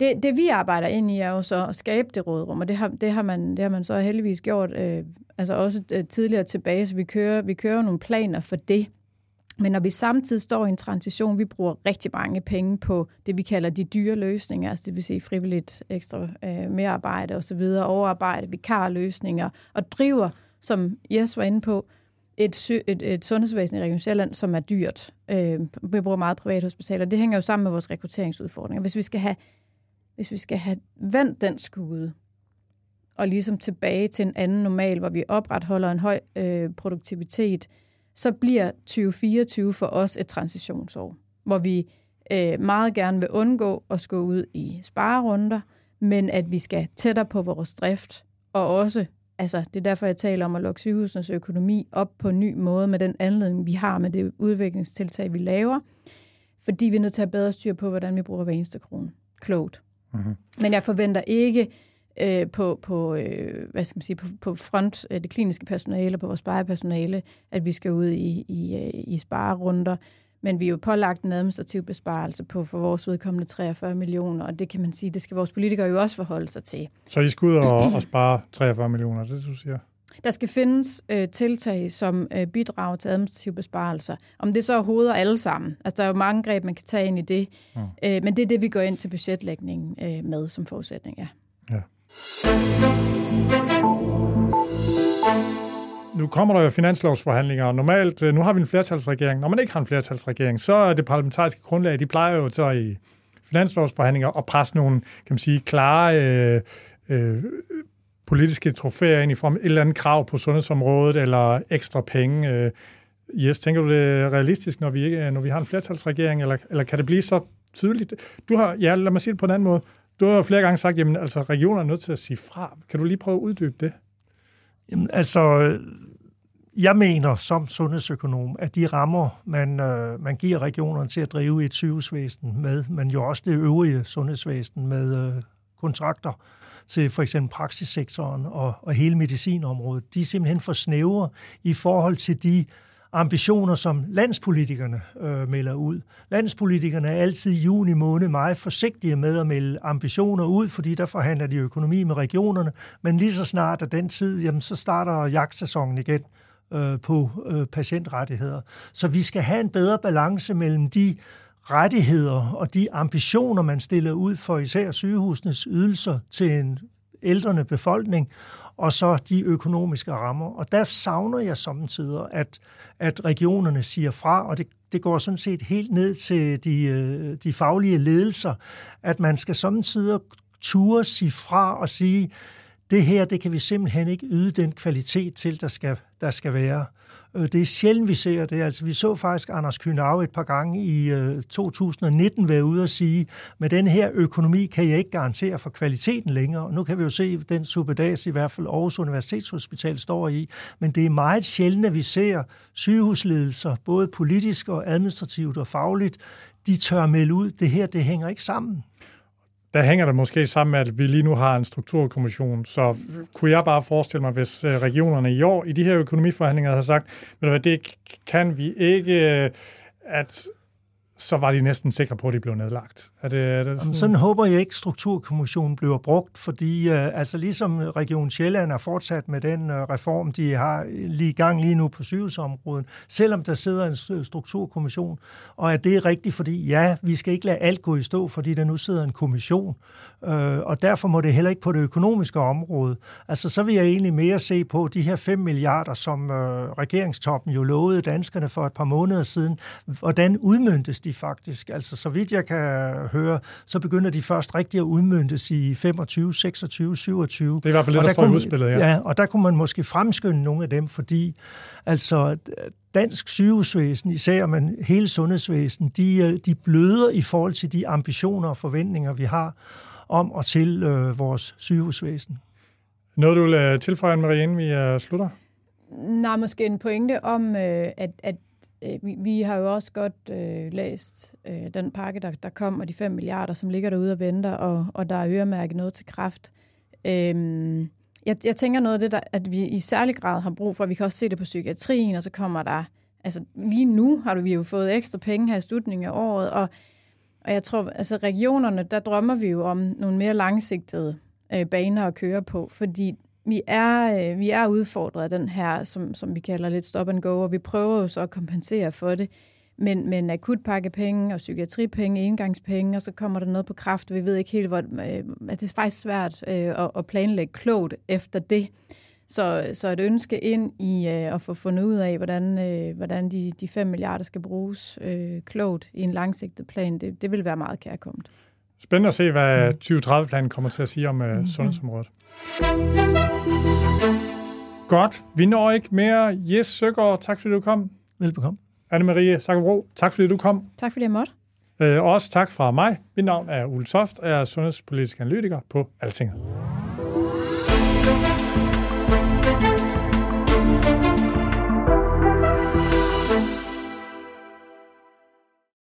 det, det vi arbejder ind i er jo så at skabe det rådrum, og det har, det har, man, det har man så heldigvis gjort øh, altså også øh, tidligere tilbage, så vi kører, vi kører nogle planer for det. Men når vi samtidig står i en transition, vi bruger rigtig mange penge på det, vi kalder de dyre løsninger, altså det vil sige frivilligt ekstra øh, merarbejde osv., overarbejde, vikarløsninger, og driver, som Jes var inde på, et, et, et sundhedsvæsen i Region Sjælland, som er dyrt. Øh, vi bruger meget private hospitaler. Det hænger jo sammen med vores rekrutteringsudfordringer. Hvis vi skal have, hvis vi skal have vendt den skude, og ligesom tilbage til en anden normal, hvor vi opretholder en høj øh, produktivitet, så bliver 2024 for os et transitionsår, hvor vi øh, meget gerne vil undgå at gå ud i sparerunder, men at vi skal tættere på vores drift, og også, altså det er derfor, jeg taler om at lukke sygehusenes økonomi op på en ny måde med den anledning, vi har med det udviklingstiltag, vi laver, fordi vi er nødt til at bedre styr på, hvordan vi bruger hver eneste krone. Klogt. Mm-hmm. Men jeg forventer ikke øh, på, på, øh, hvad skal man sige, på, på front, øh, det kliniske personale, på vores plejepersonale, at vi skal ud i, i, øh, i sparerunder. Men vi er jo pålagt en administrativ besparelse på for vores vedkommende 43 millioner, og det kan man sige, det skal vores politikere jo også forholde sig til. Så I skal ud og, og spare 43 millioner, det du siger? Der skal findes øh, tiltag, som øh, bidrager til administrative besparelser. Om det så er hoveder alle sammen. Altså, der er jo mange greb, man kan tage ind i det. Ja. Øh, men det er det, vi går ind til budgetlægningen øh, med som forudsætning, ja. ja. Nu kommer der jo finanslovsforhandlinger, og normalt, øh, nu har vi en flertalsregering. Når man ikke har en flertalsregering, så er det parlamentariske grundlag, de plejer jo så i finanslovsforhandlinger at presse nogle, kan man sige, klare øh, øh, politiske trofæer ind i form af et eller andet krav på sundhedsområdet, eller ekstra penge. Øh, yes, tænker du det er realistisk, når vi, ikke, når vi har en flertalsregering, eller, eller kan det blive så tydeligt? Du har, ja, lad mig sige det på en anden måde. Du har jo flere gange sagt, at altså, regionerne er nødt til at sige fra. Kan du lige prøve at uddybe det? Jamen, altså, jeg mener som sundhedsøkonom, at de rammer, man, øh, man giver regionerne til at drive et sygehusvæsen med, men jo også det øvrige sundhedsvæsen med øh, kontrakter til for eksempel praksissektoren og, og hele medicinområdet, de er simpelthen for snævre i forhold til de ambitioner, som landspolitikerne øh, melder ud. Landspolitikerne er altid i juni måned meget forsigtige med at melde ambitioner ud, fordi der forhandler de økonomi med regionerne, men lige så snart af den tid, jamen, så starter jagtsæsonen igen øh, på øh, patientrettigheder. Så vi skal have en bedre balance mellem de rettigheder og de ambitioner, man stiller ud for især sygehusenes ydelser til en ældrende befolkning, og så de økonomiske rammer. Og der savner jeg samtidig, at, at regionerne siger fra, og det, det går sådan set helt ned til de, øh, de faglige ledelser, at man skal samtidig ture sige fra og sige, det her, det kan vi simpelthen ikke yde den kvalitet til, der skal, der skal være. Øh, det er sjældent, vi ser det. Altså, vi så faktisk Anders Kynav et par gange i øh, 2019 være ude og sige, med den her økonomi kan jeg ikke garantere for kvaliteten længere. Og nu kan vi jo se, den suppedas i hvert fald Aarhus Universitetshospital står i. Men det er meget sjældent, at vi ser sygehusledelser, både politisk og administrativt og fagligt, de tør melde ud, det her, det hænger ikke sammen der hænger det måske sammen med, at vi lige nu har en strukturkommission. Så kunne jeg bare forestille mig, hvis øh, regionerne i år i de her økonomiforhandlinger havde sagt, at det kan vi ikke, øh, at så var de næsten sikre på, at de blev nedlagt. Er det, er det sådan? sådan håber jeg ikke, strukturkommissionen bliver brugt, fordi uh, altså ligesom Region Sjælland er fortsat med den uh, reform, de har lige i gang lige nu på sygehusområdet, selvom der sidder en strukturkommission, og at det er rigtigt, fordi ja, vi skal ikke lade alt gå i stå, fordi der nu sidder en kommission, uh, og derfor må det heller ikke på det økonomiske område. Altså så vil jeg egentlig mere se på de her 5 milliarder, som uh, regeringstoppen jo lovede danskerne for et par måneder siden, hvordan udmyndtes de faktisk. Altså, så vidt jeg kan høre, så begynder de først rigtig at udmyndtes i 25, 26, 27. Det er i hvert fald det, der, der står i udspillet, ja. ja. og der kunne man måske fremskynde nogle af dem, fordi altså dansk sygehusvæsen, især men hele sundhedsvæsen, de, de bløder i forhold til de ambitioner og forventninger, vi har om og til øh, vores sygehusvæsen. Noget, du vil øh, tilføje, Marie, inden vi uh, slutter? Nej, måske en pointe om, øh, at, at Øh, Øh, vi, vi har jo også godt øh, læst øh, den pakke, der, der kom, og de 5 milliarder, som ligger derude og venter, og, og der er øremærket noget til kraft. Øhm, jeg, jeg tænker noget af det, der, at vi i særlig grad har brug for, vi kan også se det på psykiatrien, og så kommer der, altså lige nu har vi jo fået ekstra penge her i slutningen af året, og, og jeg tror, altså regionerne, der drømmer vi jo om nogle mere langsigtede øh, baner at køre på, fordi vi er, øh, vi er udfordret af den her, som, som vi kalder lidt stop and go, og vi prøver jo så at kompensere for det. Men, men akutpakkepenge og psykiatripenge, engangspenge, og så kommer der noget på kraft, og vi ved ikke helt, hvor, øh, at det er faktisk svært øh, at, at planlægge klogt efter det. Så, så et ønske ind i øh, at få fundet ud af, hvordan, øh, hvordan de, de 5 milliarder skal bruges øh, klogt i en langsigtet plan, det, det vil være meget kærkommet. Spændende at se, hvad 2030-planen kommer til at sige om øh, sundhedsområdet. Godt. Vi når ikke mere. Jes Søgaard, tak fordi du kom. Velbekomme. Anne-Marie Sakkerbro, tak fordi du kom. Tak fordi jeg måtte. Øh, også tak fra mig. Mit navn er Ulle Toft, og jeg er sundhedspolitisk analytiker på Altinget.